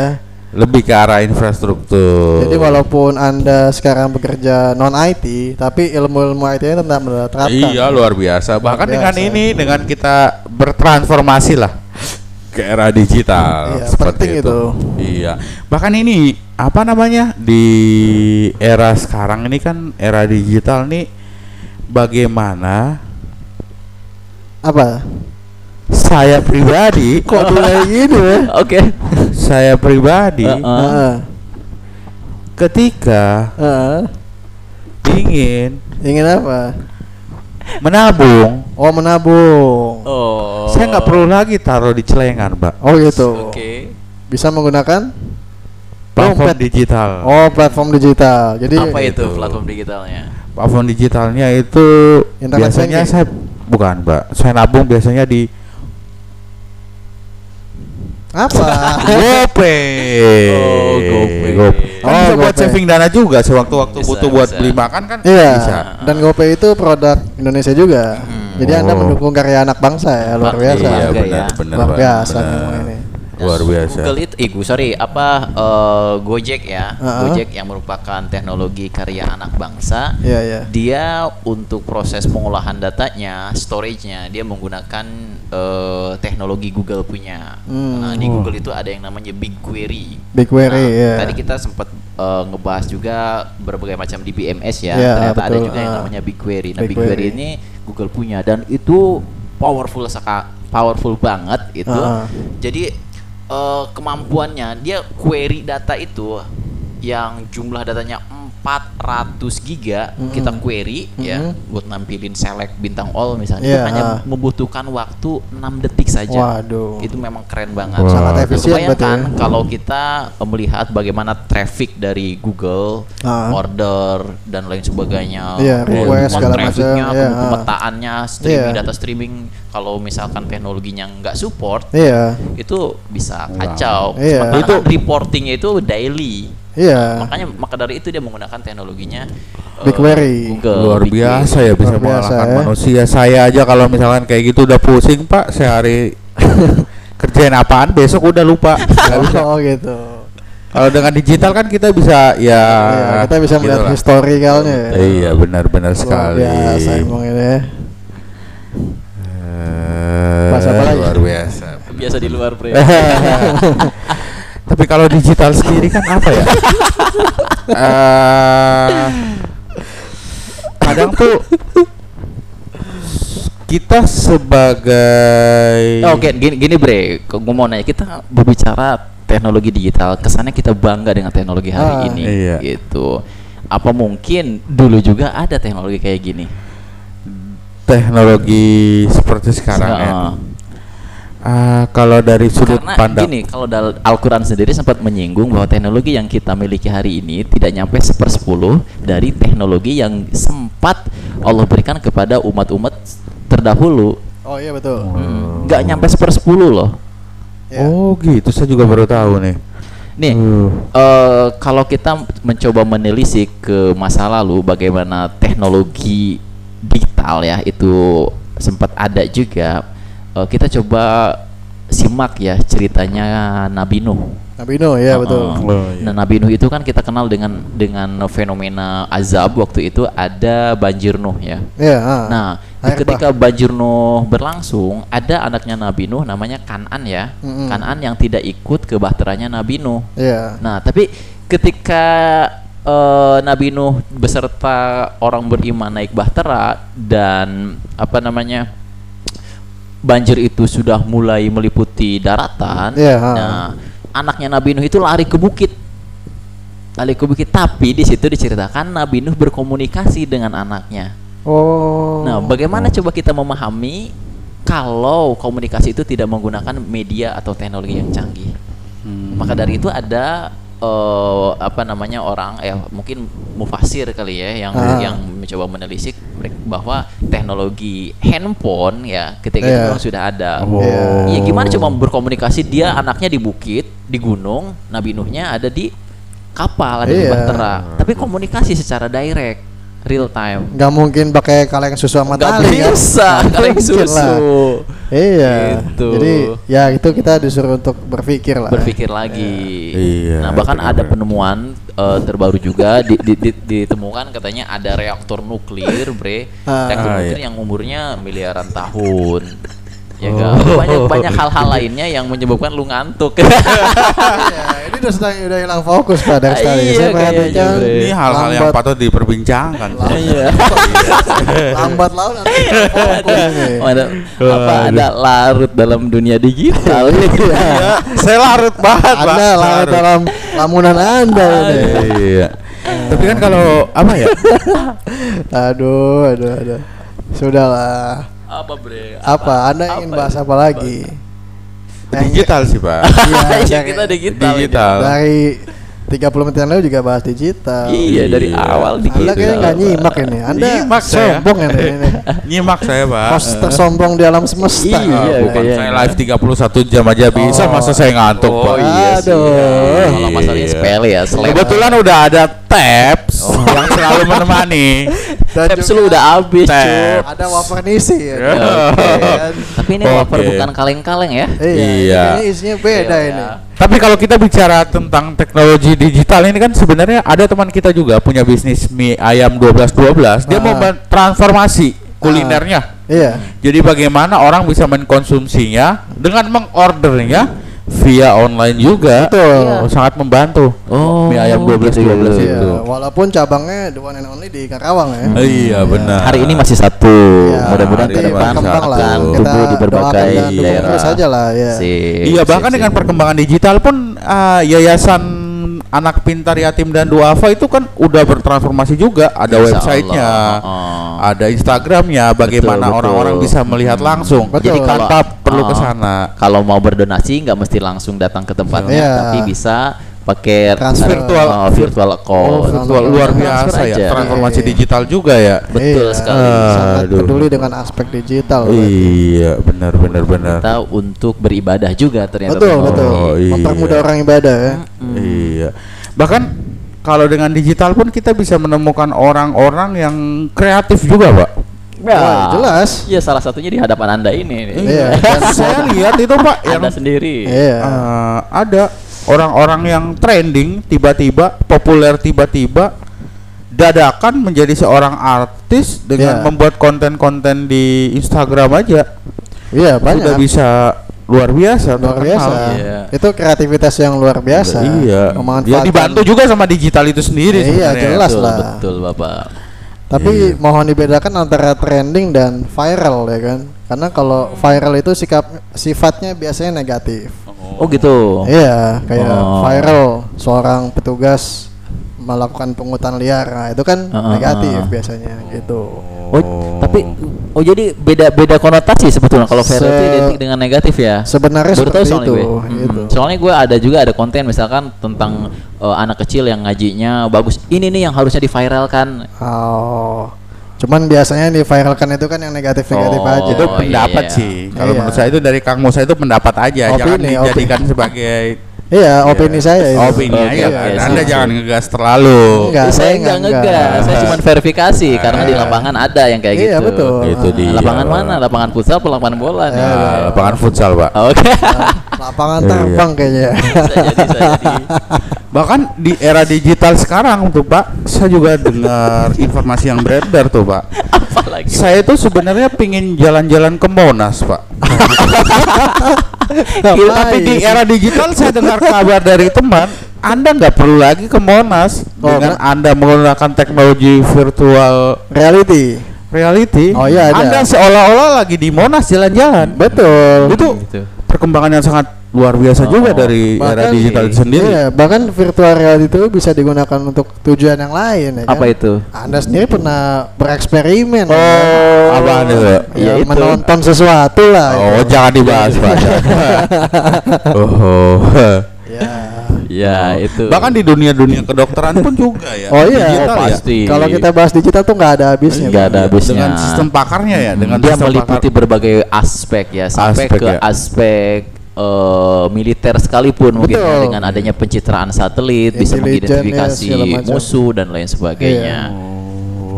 Lebih ke arah infrastruktur
Jadi walaupun Anda sekarang bekerja non IT, tapi ilmu-ilmu IT-nya tetap menerapkan.
Iya luar biasa. Bahkan
Luar
dengan
biasa.
ini dengan kita bertransformasi lah ke era digital
Iya,
seperti itu.
itu.
Iya. Bahkan ini apa namanya di era sekarang ini kan era digital nih bagaimana
Apa?
saya pribadi
Kok mulai gini ya?
Oke.
Saya pribadi
Heeh.
Heeh.
ketika
Heeh.
ingin
Ingin apa?
menabung
Oh menabung.
Oh.
saya nggak perlu lagi taruh di celengan, Mbak.
Oh gitu.
Oke.
Bisa menggunakan
Platform
Dompet.
digital.
oh platform digital. Jadi
Apa itu
Gitu.
platform digitalnya?
platform digitalnya itu
Internet
biasanya
banking.
saya bukan mbak saya nabung biasanya di
apa?
GoPay
Oh, GoPay.
kan
Oh,
bisa buat
GoPay.
saving dana juga sewaktu-waktu
Bisa,
butuh buat
bisa.
beli makan kan
Iya.
bisa
Dan GoPay itu produk Indonesia juga. Jadi Anda
Oh.
mendukung karya anak bangsa ya, luar biasa.
iya
Bangga
benar
ya.
benar
luar
Pak,
biasa
benar.
memang ini.
Luar biasa
Google itu, eh, gu- sorry, apa eh, Gojek ya,
Uh-uh.
Gojek yang merupakan teknologi karya anak bangsa.
Iya, iya.
Dia untuk proses pengolahan datanya, storage-nya, dia menggunakan eh, teknologi Google punya.
Hmm.
Nah, di Google itu ada yang namanya BigQuery.
BigQuery,
Nah,
ya.
Tadi kita sempat eh, ngebahas juga berbagai macam DBMS ya.
Iya,
Ternyata ada
betul.
juga yang namanya BigQuery. Nah,
BigQuery.
BigQuery ini Google punya dan itu powerful seka powerful banget itu.
Ah.
Jadi eh, kemampuannya dia query data itu yang jumlah datanya 400 giga
Mm-mm.
kita query ya
Mm-mm.
buat nampilin select bintang all misalnya
Iya,
itu hanya membutuhkan waktu 6 detik saja.
Waduh.
Itu memang keren banget.
Wah.
Sangat efisien berarti
Kebayangkan
ya.
kalau kita eh, melihat bagaimana traffic dari Google,
Ah.
order dan lain sebagainya, Oh,
request segala
trafficnya,
macam, iya, ah.
pemetaannya, streaming
Iya.
data streaming, kalau misalkan teknologinya nggak support,
Iya.
itu bisa kacau.
Iya.
Sementara
Itu-
kan reportingnya itu daily.
Iya.
Makanya maka dari itu dia menggunakan teknologinya eh,
BigQuery.
Google,
Luar biasa ya bisa
Luar biasa
mengalahkan
ya.
manusia. Saya aja kalau misalkan kayak gitu udah pusing pak sehari kerjain apaan besok udah lupa.
Oh gitu.
Kalau dengan digital kan kita bisa ya.
Iya, kita bisa melihat
gitulah.
historicalnya. ya.
Iya benar-benar sekali.
biasa emang ini ya.
Eh,
apa lagi?
Luar biasa.
Biasa di luar, Bre.
Tapi kalau digital sendiri kan apa ya? Eh, kadang tuh kita sebagai
Oh, Oke, gini, gini Bre, gue mau nanya kita berbicara teknologi digital, kesannya kita bangga dengan teknologi hari
Ah,
ini,
iya.
gitu. Apa mungkin dulu juga ada teknologi kayak gini?
teknologi seperti sekarang ya. Ah, kalau dari sudut
Karena
pandang
gini, kalau dalam Al-Quran sendiri sempat menyinggung bahwa teknologi yang kita miliki hari ini tidak nyampe sepersepuluh dari teknologi yang sempat Allah berikan kepada umat-umat terdahulu.
Oh iya betul.
Hmm, Nggak nyampe sepersepuluh loh.
Iya.
Oh gitu, saya juga baru tahu nih.
Nih,
Uh.
eh, kalau kita mencoba menelisik ke masa lalu bagaimana teknologi digital ya itu sempat ada juga. Eh, kita coba simak ya ceritanya Nabi Nuh.
Nabi Nuh ya
Heeh.
betul.
Oh, iya.
Nah, Nabi Nuh itu kan kita kenal dengan dengan fenomena azab waktu itu ada banjir Nuh ya.
Iya. ah.
Nah, ketika banjir Nuh berlangsung, ada anaknya Nabi Nuh namanya Kanan ya.
Mm-mm.
Kanan yang tidak ikut ke bahteranya Nabi Nuh.
Iya.
Nah, tapi ketika eh, Nabi Nuh beserta orang beriman naik bahtera dan apa namanya? Banjir itu sudah mulai meliputi daratan.
Ha.
Nah, anaknya Nabi Nuh itu lari ke bukit. Lari ke bukit, tapi di situ diceritakan Nabi Nuh berkomunikasi dengan anaknya.
Oh.
Nah, bagaimana coba kita memahami kalau komunikasi itu tidak menggunakan media atau teknologi yang canggih? Maka dari itu ada eh, apa namanya orang ya mungkin mufasir kali ya yang
Ah.
yang mencoba menelisik bahwa teknologi handphone ya ketika itu
Iya.
memang sudah ada.
Oh.
Iya.
Ya gimana coba berkomunikasi dia anaknya di bukit, di gunung, Nabi Nuhnya ada di kapal, ada di
Iya.
bahtera. Tapi komunikasi secara direct, real time.
nggak mungkin pakai kaleng susu sama
Nggak
tali kan?
bisa,
Nggak
kaleng susu.
lah. Iya.
Gitu.
Jadi ya itu kita disuruh untuk berpikir lah.
berpikir lagi.
Iya,
Nah bahkan ada penemuan eh, terbaru juga di, di- di- ditemukan katanya ada reaktor nuklir, bre,
Ah.
reaktor
Ah,
nuklir
iya.
yang umurnya miliaran tahun. Ya
Oh.
kan? Banyak banyak hal-hal lainnya yang menyebabkan lu ngantuk.
Iya, ini udah sedang udah hilang fokus pada sekali.
iya,
Saya.
Ini hal-hal yang patut diperbincangkan.
Iya.
lambat laun.
Oh, ada, apa ada larut dalam dunia digital.
Iya, saya larut banget, Pak.
Anda
Larut.
dalam lamunan Anda ini.
Iya. Tapi kan kalau apa ya?
Aduh, aduh, aduh. Sudahlah.
Apa bre?
Apa? Anda ingin bahas apa lagi? Yang-
Digital sih, Pak.
Iya,
Iya,
dari-
kita digital. ini.
Digital.
Dari 30 menit yang lalu juga bahas digital.
Iya, dari
Iya.
awal
Anda
digital.
kayaknya nggak nyimak ini. Anda
Nyimak saya.
sombong ya ini.
Nyimak saya, Pak.
Pos tersombong di alam semesta.
Iya,
Ah, bukan
kayaknya.
saya live 31 jam aja bisa,
Oh.
masa saya ngantuk,
Oh
Pak.
iya sih.
Aduh.
Kalau masalahnya
Iya.
sepele ya, seleb.
Kebetulan udah ada tabs yang selalu menemani.
Dan
lu udah habis, cuy.
ada wafer nisi ya.
Ya.
Oke, kan?
Tapi ini
Oke.
wafer bukan kaleng-kaleng ya.
Iya,
Iya.
ini isinya beda
Iya,
ini.
iya.
Tapi kalau kita bicara tentang teknologi digital ini kan sebenarnya ada teman kita juga punya bisnis mie ayam 1212. Dia mau
Ah.
men- transformasi kulinernya.
Iya.
Jadi bagaimana orang bisa mengkonsumsinya dengan mengordernya via online juga.
Betul.
Sangat membantu.
Oh,
mie ayam 12
gitu ya,
12
gitu.
itu.
Iya, walaupun cabangnya the one and only di Karawang ya.
Iya, benar.
Hari ini masih satu.
Iya,
Mudah-mudahan ke depan
lah. Kita
tumbuh di berbagai daerah.
terus aja lah ya.
Sip,
Iya
sip,
bahkan
sip.
dengan perkembangan digital pun ah, yayasan anak pintar yatim dan duafa itu kan udah bertransformasi juga ada
Insya
websitenya.
Oh.
ada Instagramnya bagaimana orang-orang bisa melihat langsung
Betul.
jadi tanpa perlu
Oh.
ke sana
Kalau mau berdonasi nggak mesti langsung datang ke tempatnya,
Iya.
tapi bisa pakai
Transfer.
Virtual.
oh, virtual account.
Oh, virtual luar
Transfer
biasa ya.
aja.
Transformasi
Iya.
digital juga ya.
Betul
Iya.
sekali.
sangat
Aduh.
peduli dengan aspek digital
Iya, benar benar benar.
Kita untuk beribadah juga ternyata.
betul
Bang.
betul
Oh, iya.
mempermudah orang ibadah ya
Iya. Bahkan kalau dengan digital pun kita bisa menemukan orang-orang yang kreatif juga, Pak.
Ya,
Wah, jelas.
Iya, salah satunya di hadapan Anda ini.
Iya.
Saya lihat itu, Pak, yang
Anda sendiri.
iya
eh, ada orang-orang yang trending tiba-tiba populer tiba-tiba dadakan menjadi seorang artis dengan
Iya.
membuat konten-konten di Instagram aja
iya
sudah
banyak
bisa luar biasa
luar
terkenal.
biasa
Iya.
itu kreativitas yang luar biasa
iya ya dibantu juga sama digital itu sendiri
Iya, jelas
betul,
lah.
betul, Bapak.
Tapi
Iya.
mohon dibedakan antara trending dan viral ya kan. Karena kalau viral itu sikap sifatnya biasanya negatif.
Oh, gitu.
Iya, kayak
Oh.
viral seorang petugas melakukan pungutan liar. Nah, itu kan
ah,
negatif
ah.
biasanya gitu.
Oh, tapi oh jadi beda-beda konotasi sebetulnya kalau viral itu
Se-
identik dengan negatif ya.
Sebenarnya
Baru tahu soalnya
itu,
gue.
gitu.
Mm-mm. Soalnya gue ada juga ada konten misalkan tentang eh, anak kecil yang ngajinya bagus. Ini nih yang harusnya diviralkan.
Oh. Cuman biasanya yang diviralkan itu kan yang negatif-negatif
Oh,
aja.
itu
iya,
pendapat
iya.
sih kalau
Iya.
menurut saya itu dari Kang Musa itu pendapat aja jangan
Opini,
dijadikan sebagai
Iya, opini saya itu.
opini aja kan.
sip,
anda
sip.
jangan ngegas terlalu
Enggak, saya
saya
enggak
nggak ngegas, saya cuma verifikasi karena di
Iya.
lapangan ada yang kayak
Iya,
gitu.
betul.
Itu dia.
Lapangan mana? Lapangan futsal atau lapangan bola nih?
Nah, lapangan futsal pak
Oke.
Lapangan
Iya.
terbang kayaknya.
bisa jadi, bisa jadi.
Bahkan di era digital sekarang tuh Pak, saya juga dengar informasi yang beredar tuh Pak.
Apalagi.
Saya tuh sebenarnya pingin jalan-jalan ke Monas Pak. Tapi di era digital saya dengar kabar dari teman, Anda nggak perlu lagi ke Monas
Oh,
dengan
kan?
Anda menggunakan teknologi virtual
reality.
Reality.
Oh, iya, ada.
Anda seolah-olah lagi di Monas jalan-jalan.
Betul.
Itu
Gitu.
perkembangan yang sangat luar biasa
Oh,
juga dari era
bahkan-
digital itu sendiri.
Iya, bahkan virtual reality itu bisa digunakan untuk tujuan yang lain ya kan?
Apa itu?
Anda sendiri pernah bereksperimen ya
Oh,
kan?
apaan itu?
Ya,
Ya, itu.
menonton sesuatu lah
Oh,
ya.
jangan dibahas, Pak. oh.
Ya.
Ya, itu.
Bahkan di dunia-dunia kedokteran pun juga ya.
Oh iya.
Digital
Oh,
ya.
pasti.
Kalau kita bahas digital tuh nggak ada habisnya.
Nggak ada habisnya.
Dengan sistem pakarnya ya, dengan
dia meliputi
pakar.
berbagai aspek ya sampai
Aspek,
ke
ya.
aspek eh, militer sekalipun mungkin ya,
Betul.
dengan adanya pencitraan satelit bisa
ya,
mengidentifikasi
macam.
musuh dan lain sebagainya.
Oh,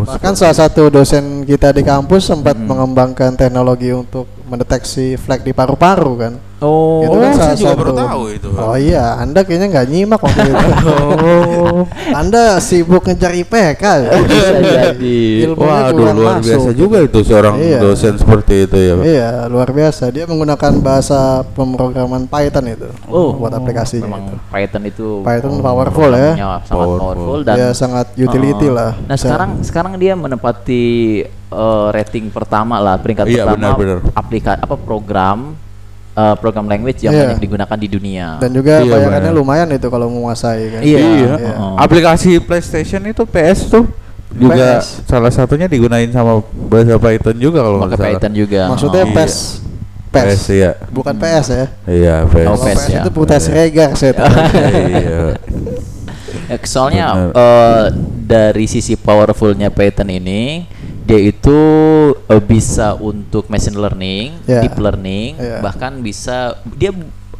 Bahkan salah satu dosen kita di kampus sempat mengembangkan teknologi untuk mendeteksi flek di paru-paru kan.
Oh,
itu kan
saya
salah
juga
satu.
baru tahu itu.
Oh iya, Anda kayaknya nggak nyimak waktu itu.
Oh.
Anda sibuk ngejar IPK ya?
Bisa jadi.
Kurang
luar
masuk.
biasa juga itu seorang
Iya.
dosen seperti itu ya. Pak.
Iya, luar biasa. Dia menggunakan bahasa pemrograman Python itu
Oh,
buat aplikasinya
memang
itu.
Python itu
Python powerful ya.
sangat
Powerful.
powerful dan
Dia sangat utility
Oh.
lah.
Nah, sekarang sekarang dia menempati eh, rating pertama lah, peringkat
Iya,
pertama
benar, benar.
aplikasi apa program eh, program language yang
Iya.
banyak digunakan di dunia.
dan juga
Iya,
bayarannya lumayan itu kalau menguasai kan.
Iya.
Iya.
Iya.
Aplikasi PlayStation itu PS tuh juga
PS.
salah satunya digunain sama bahasa Python juga kalau nggak salah.
Python juga.
Maksudnya
Oh.
Iya.
PES. PES.
PS ya.
Bukan PS ya.
Iya, PS.
Oh, PES
PES
ya.
itu putas
Iya.
regar saya tahu.
Iya.
Ya, soalnya eh, dari sisi powerfulnya Python ini dia itu eh, bisa untuk machine learning,
Ya.
deep learning,
Ya.
bahkan bisa dia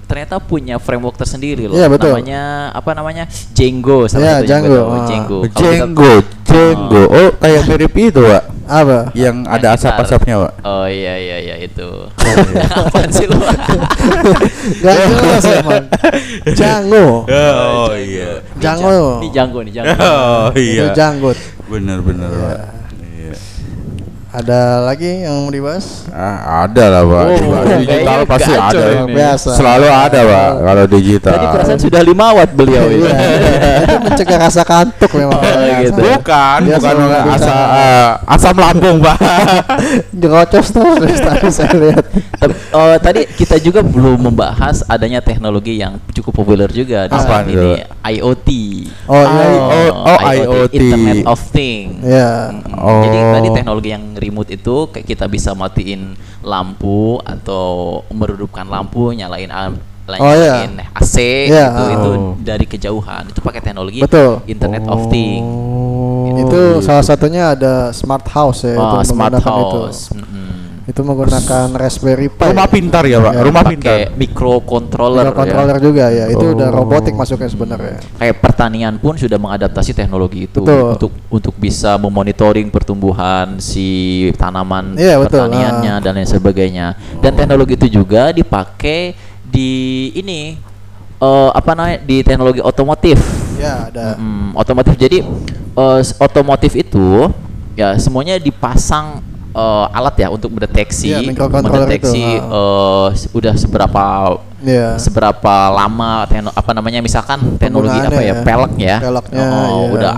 ternyata punya framework tersendiri loh.
Iya, betul.
Namanya apa namanya? Django
Iya,
salah satunya
Django,
gua tahu,
ah.
Django. Kalau kita-
Jenggo, Jenggo. Oh, kayak mirip itu, Pak.
Apa?
Yang ada asap-asapnya, Pak.
Oh iya iya iya itu. Apaan sih lu?
Gak jelas emang. Jango.
Oh iya.
Jango.
Ini Django nih Django.
Oh
Itu
iya.
janggut.
Bener bener, Pak. Iya.
Ada lagi yang mau dibahas?
Ah, ada lah pak.
Oh,
digital pasti ada.
ini.
Biasa.
Selalu ada pak kalau digital.
Tadi perasaan sudah 5 watt beliau itu.
Iya, itu mencegah rasa kantuk memang.
Oh, gitu.
Bukan,
Dia
bukan asa,
bicara.
eh, asam lambung pak.
Jerocos tuh tadi saya lihat.
Tapi, oh, tadi kita juga belum membahas adanya teknologi yang cukup populer juga di saat
itu?
ini IoT.
Oh iya.
Oh, oh, IoT.
Internet of Thing.
Iya.
Mm,
Oh.
Jadi tadi teknologi yang remote itu kayak kita bisa matiin lampu atau meredupkan lampu, nyalain
Oh, iya.
AC
Iya,
gitu itu
oh.
dari kejauhan. Itu pakai teknologi
Betul.
Internet of Thing.
itu salah satunya ada smart house ya.
Oh,
itu
smart house.
Itu.
Mm-mm.
Itu menggunakan Raspberry Pi.
Rumah pintar ya pak.
Ya,
Rumah
Pakai
pintar.
microcontroller. ya.
controller juga ya. Itu udah
Oh.
robotik masuknya sebenarnya.
kayak pertanian pun sudah mengadaptasi teknologi itu
Betul.
untuk untuk bisa memonitoring pertumbuhan si tanaman
Iya, betul.
pertaniannya
Ah.
dan lain sebagainya. Dan teknologi itu juga dipakai di ini eh, apa namanya di teknologi otomotif.
Ya, ada.
Mm, otomotif. Jadi eh, s- otomotif itu ya semuanya dipasang eh, alat ya untuk mendeteksi
Iya, microcontroller
mendeteksi
itu,
eh, s- udah seberapa
Iya.
seberapa lama tekno, apa namanya misalkan teknologi apa ya
ya.
pelek ya
Peleknya,
Oh,
iya.
udah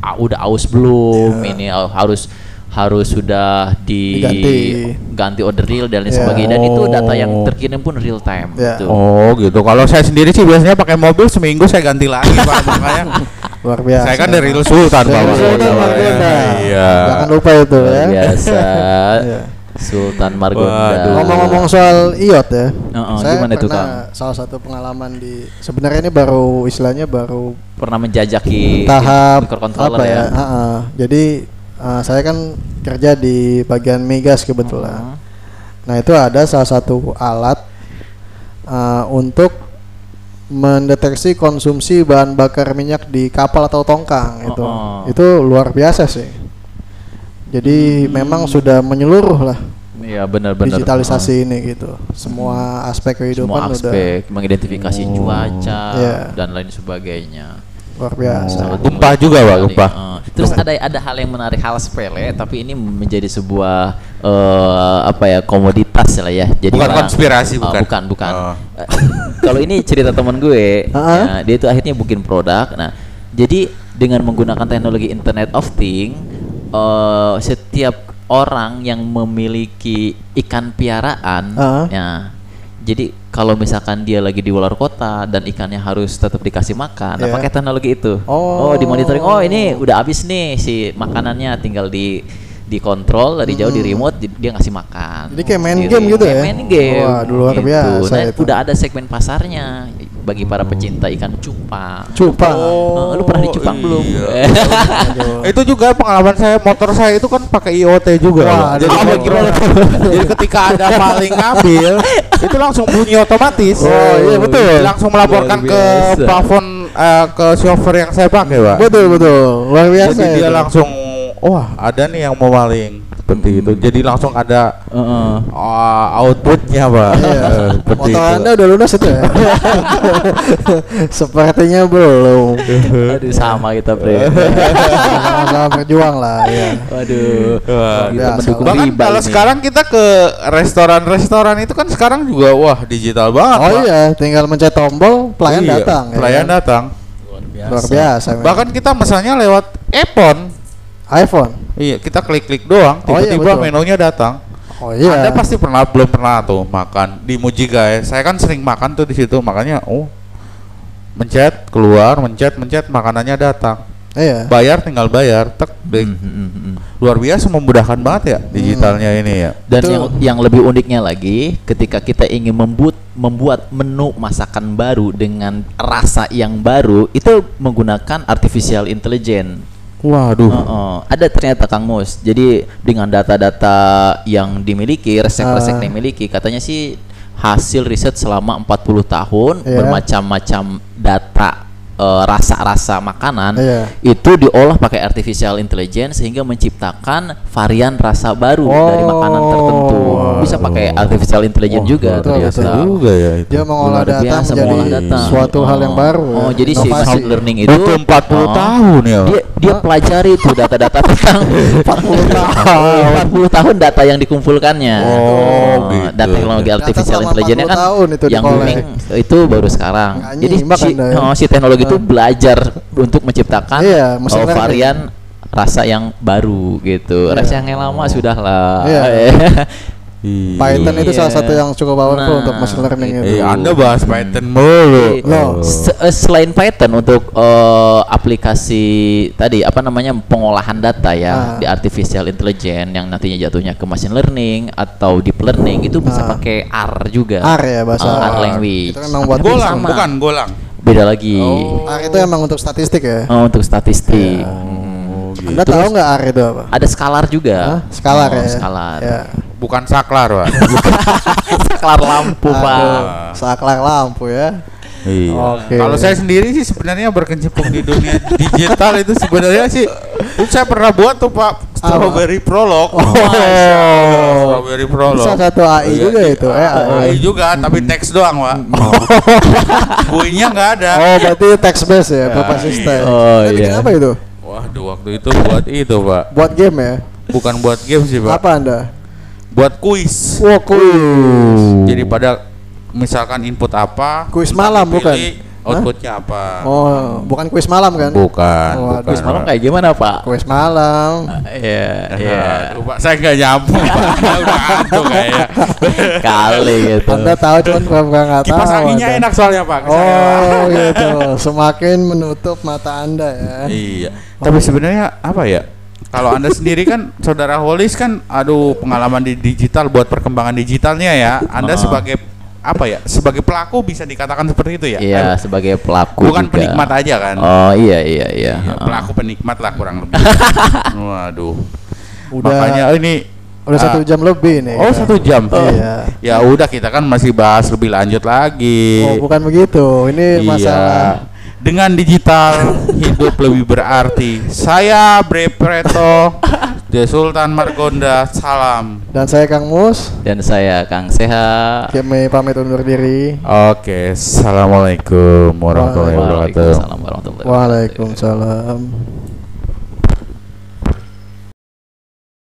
a- udah aus belum
Iya.
ini uh, harus harus sudah
Diganti.
diganti order real dan lain
Iya.
sebagainya dan itu data yang
Oh.
terkirim pun real time
Iya.
gitu.
Oh gitu. Kalau saya sendiri sih biasanya pakai mobil seminggu saya ganti lagi pak. Makanya
Luar biasa.
saya kan dari Sultan pak.
Dari Sultan
Pak.
Margonda.
Iya.
Jangan lupa itu ya.
biasa
Iya.
Sultan Margonda.
Ngomong-ngomong soal IOT ya.
Heeh,
saya
gimana itu,
pernah salah satu pengalaman di sebenarnya ini baru istilahnya baru
pernah menjajaki
tahap apa
ya,
ya? Ha-ha. Jadi uh, saya kan kerja di bagian migas kebetulan.
Oh.
Nah itu ada salah satu alat uh, untuk mendeteksi konsumsi bahan bakar minyak di kapal atau tongkang itu.
Oh, oh.
Itu luar biasa sih. Jadi memang sudah menyeluruh lah
Iya benar-benar
digitalisasi ini gitu. Semua aspek kehidupan
semua
udah
aspek mengidentifikasi cuaca
Iya.
dan lain sebagainya.
Luar biasa.
Sangat
Gempa juga, Pak, gempa.
Eh, terus ada ada hal yang menarik hal sepele tapi ini menjadi sebuah eh, apa ya komoditas lah ya. Jadi
Bukan
orang-
konspirasi,
eh,
bukan.
bukan, bukan.
Oh.
Eh, Kalau ini cerita teman gue,
Ah.
ya, dia itu akhirnya bikin produk. Nah, jadi dengan menggunakan teknologi Internet of Thing, eh, setiap orang yang memiliki ikan piaraan,
Ah.
ya, jadi kalau misalkan dia lagi di luar kota dan ikannya harus tetap dikasih makan, nah
Iya.
pakai teknologi itu.
Oh.
Oh, dimonitoring. Oh, ini udah habis nih si makanannya, tinggal di dikontrol dari jauh di remote di- dia ngasih makan.
Jadi kayak main
Sendiri.
game gitu
Kayak
ya?
Main game.
Wah, luar
gitu.
biasa
Nah,
itu.
udah ada segmen pasarnya bagi para pecinta ikan cupang.
Cupang.
Eh, lu pernah di cupang belum?
iya.
Aduh.
Itu juga pengalaman saya motor saya itu kan pakai IoT juga.
Wah,
jadi, mau gimana? jadi ketika ada maling ngambil itu langsung bunyi otomatis.
Oh, iya, betul.
Langsung melaporkan ke plafon eh, ke chauffeur yang saya pakai, Pak.
betul betul luar biasa
Jadi dia
itu.
langsung wah, ada nih yang mau maling. Seperti itu. Jadi langsung ada
Heeh.
uh, outputnya, Pak.
Iya.
Seperti
Motor
itu.
anda udah lunas itu ya? Sepertinya belum.
Aduh sama kita, Bre.
Sama-sama berjuang lah ya.
Waduh.
Wah,
kita
biasa.
mendukung
Bahkan
riba
kalau
ini.
sekarang kita ke restoran-restoran itu kan sekarang juga wah digital banget.
Oh
Pak.
iya, tinggal mencet tombol, pelayan
Iya,
datang. ya
Pelayan
kan?
datang.
Luar biasa. memang.
Bahkan kita misalnya lewat iPhone.
iPhone.
Iya, kita klik-klik doang,
Oh iya,
tiba-tiba menunya datang.
Oh iya.
Anda pasti pernah belum pernah tuh makan di Mujigae. Saya kan sering makan tuh di situ, makanya oh mencet keluar, mencet mencet makanannya datang.
Iya.
Bayar tinggal bayar, tek blik.
Hmm, hmm, hmm, hmm.
Luar biasa memudahkan banget ya digitalnya ini ya.
Dan
Betul.
yang yang lebih uniknya lagi, ketika kita ingin membuat membuat menu masakan baru dengan rasa yang baru, itu menggunakan artificial intelligence.
Waduh.
Heeh. ada ternyata Kang Mus. Jadi dengan data-data yang dimiliki, resep-resep
Ah.
yang dimiliki, katanya sih hasil riset selama 40 tahun
Iya.
bermacam-macam data eh, rasa-rasa makanan
Iya.
itu diolah pakai artificial intelligence sehingga menciptakan varian rasa baru dari makanan tertentu. Bisa pakai artificial intelligence juga
betul,
ternyata.
betul.
juga ya itu.
Dia mengolah data
biasa
menjadi
mengolah data.
suatu hal yang
Oh.
baru.
Oh,
ya.
jadi si
Inovasi.
machine learning itu
Butuh 40
oh,
tahun ya.
Dia dia pelajari tuh data-data tentang 40 tahun. 40 tahun data yang dikumpulkannya.
Oh, gitu.
Dan teknologi
Data
artificial intelligence
40
kan
tahun itu
yang booming itu baru sekarang.
Nggak
Jadi si,
Anda ya.
oh, si teknologi itu
Ah.
belajar untuk menciptakan
Iya, machine
oh, varian rasa yang baru gitu.
Iya.
Rasa yang lama sudah lah.
Iya.
Iya.
Python itu salah
Iya.
satu yang cukup powerful
Nah,
untuk machine learning
itu.
Eh, Anda bahas Python mulu.
Loh.
Se- eh, selain Python untuk eh, aplikasi tadi apa namanya pengolahan data
Ah.
ya di artificial intelligence yang nantinya jatuhnya ke machine learning atau deep learning itu bisa
Ah.
pakai R juga.
R ya bahasa
Ah, R
R.
language.
Itu memang buat
Golang,
Sama.
bukan golang.
Beda lagi.
R itu emang untuk statistik ya.
Oh, untuk statistik.
Iya.
Hmm.
Anda tahu nggak R itu apa?
Ada skalar juga.
Hah? Skalar
Oh,
ya.
Skalar.
Ya.
Bukan saklar, Pak.
skalar lampu, Pak.
Saklar lampu ya.
Iya.
Oke.
Kalau saya sendiri sih sebenarnya berkecimpung di dunia digital itu sebenarnya sih itu saya pernah buat tuh Pak Strawberry Prolog.
Oh.
Strawberry Prolog.
Salah satu AI
Iya,
juga itu, eh,
AI
AI.
juga tapi teks doang, Pak. Buinya nggak ada.
Oh, berarti text based ya, berbasis
iya.
text.
Oh,
bikin
iya.
apa itu?
Waduh, waktu itu buat itu, Pak.
Buat game ya?
Bukan buat game sih, Pak.
Apa Anda?
Buat kuis.
Wah, kuis.
Jadi pada misalkan input apa,
Kuis malam,
dipilih
bukan?
Outputnya apa?
Oh, bukan kuis malam kan?
Bukan.
Waduh.
bukan,
Kuis malam kayak gimana, Pak?
Kuis malam.
Iya, iya.
Aduh, Pak, saya nggak nyambung, Pak. Saya udah ngantuk kayaknya.
Kali gitu.
Anda tahu cuman pura-pura nggak tahu.
Kipas anginnya
Anda.
enak soalnya, Pak. saya.
Oh, gitu. Semakin menutup mata Anda ya.
Iya. Tapi sebenarnya apa ya? Kalau anda sendiri kan, saudara Holis kan, aduh pengalaman di digital buat perkembangan digitalnya ya. Anda
Ah.
sebagai apa ya? Sebagai pelaku bisa dikatakan seperti itu ya?
Iya,
Kan?
sebagai pelaku
Bukan
juga.
penikmat aja kan?
Oh, iya iya iya.
Iya, pelaku penikmat lah kurang lebih. Waduh.
Udah
Makanya oh, ini
udah
ah,
satu jam lebih nih.
Oh satu jam.
Iya.
Ya udah kita kan masih bahas lebih lanjut lagi.
Oh, bukan begitu. Ini
Iya.
masalah
Dengan digital hidup lebih berarti. Saya Bre Preto, The Sultan Margonda. Salam.
dan saya Kang Mus.
Dan saya Kang Seha.
Kami pamit undur diri.
Oke, assalamualaikum warahmatullahi wabarakatuh.
Waalaikumsalam warahmatullahi wabarakatuh.
Waalaikumsalam.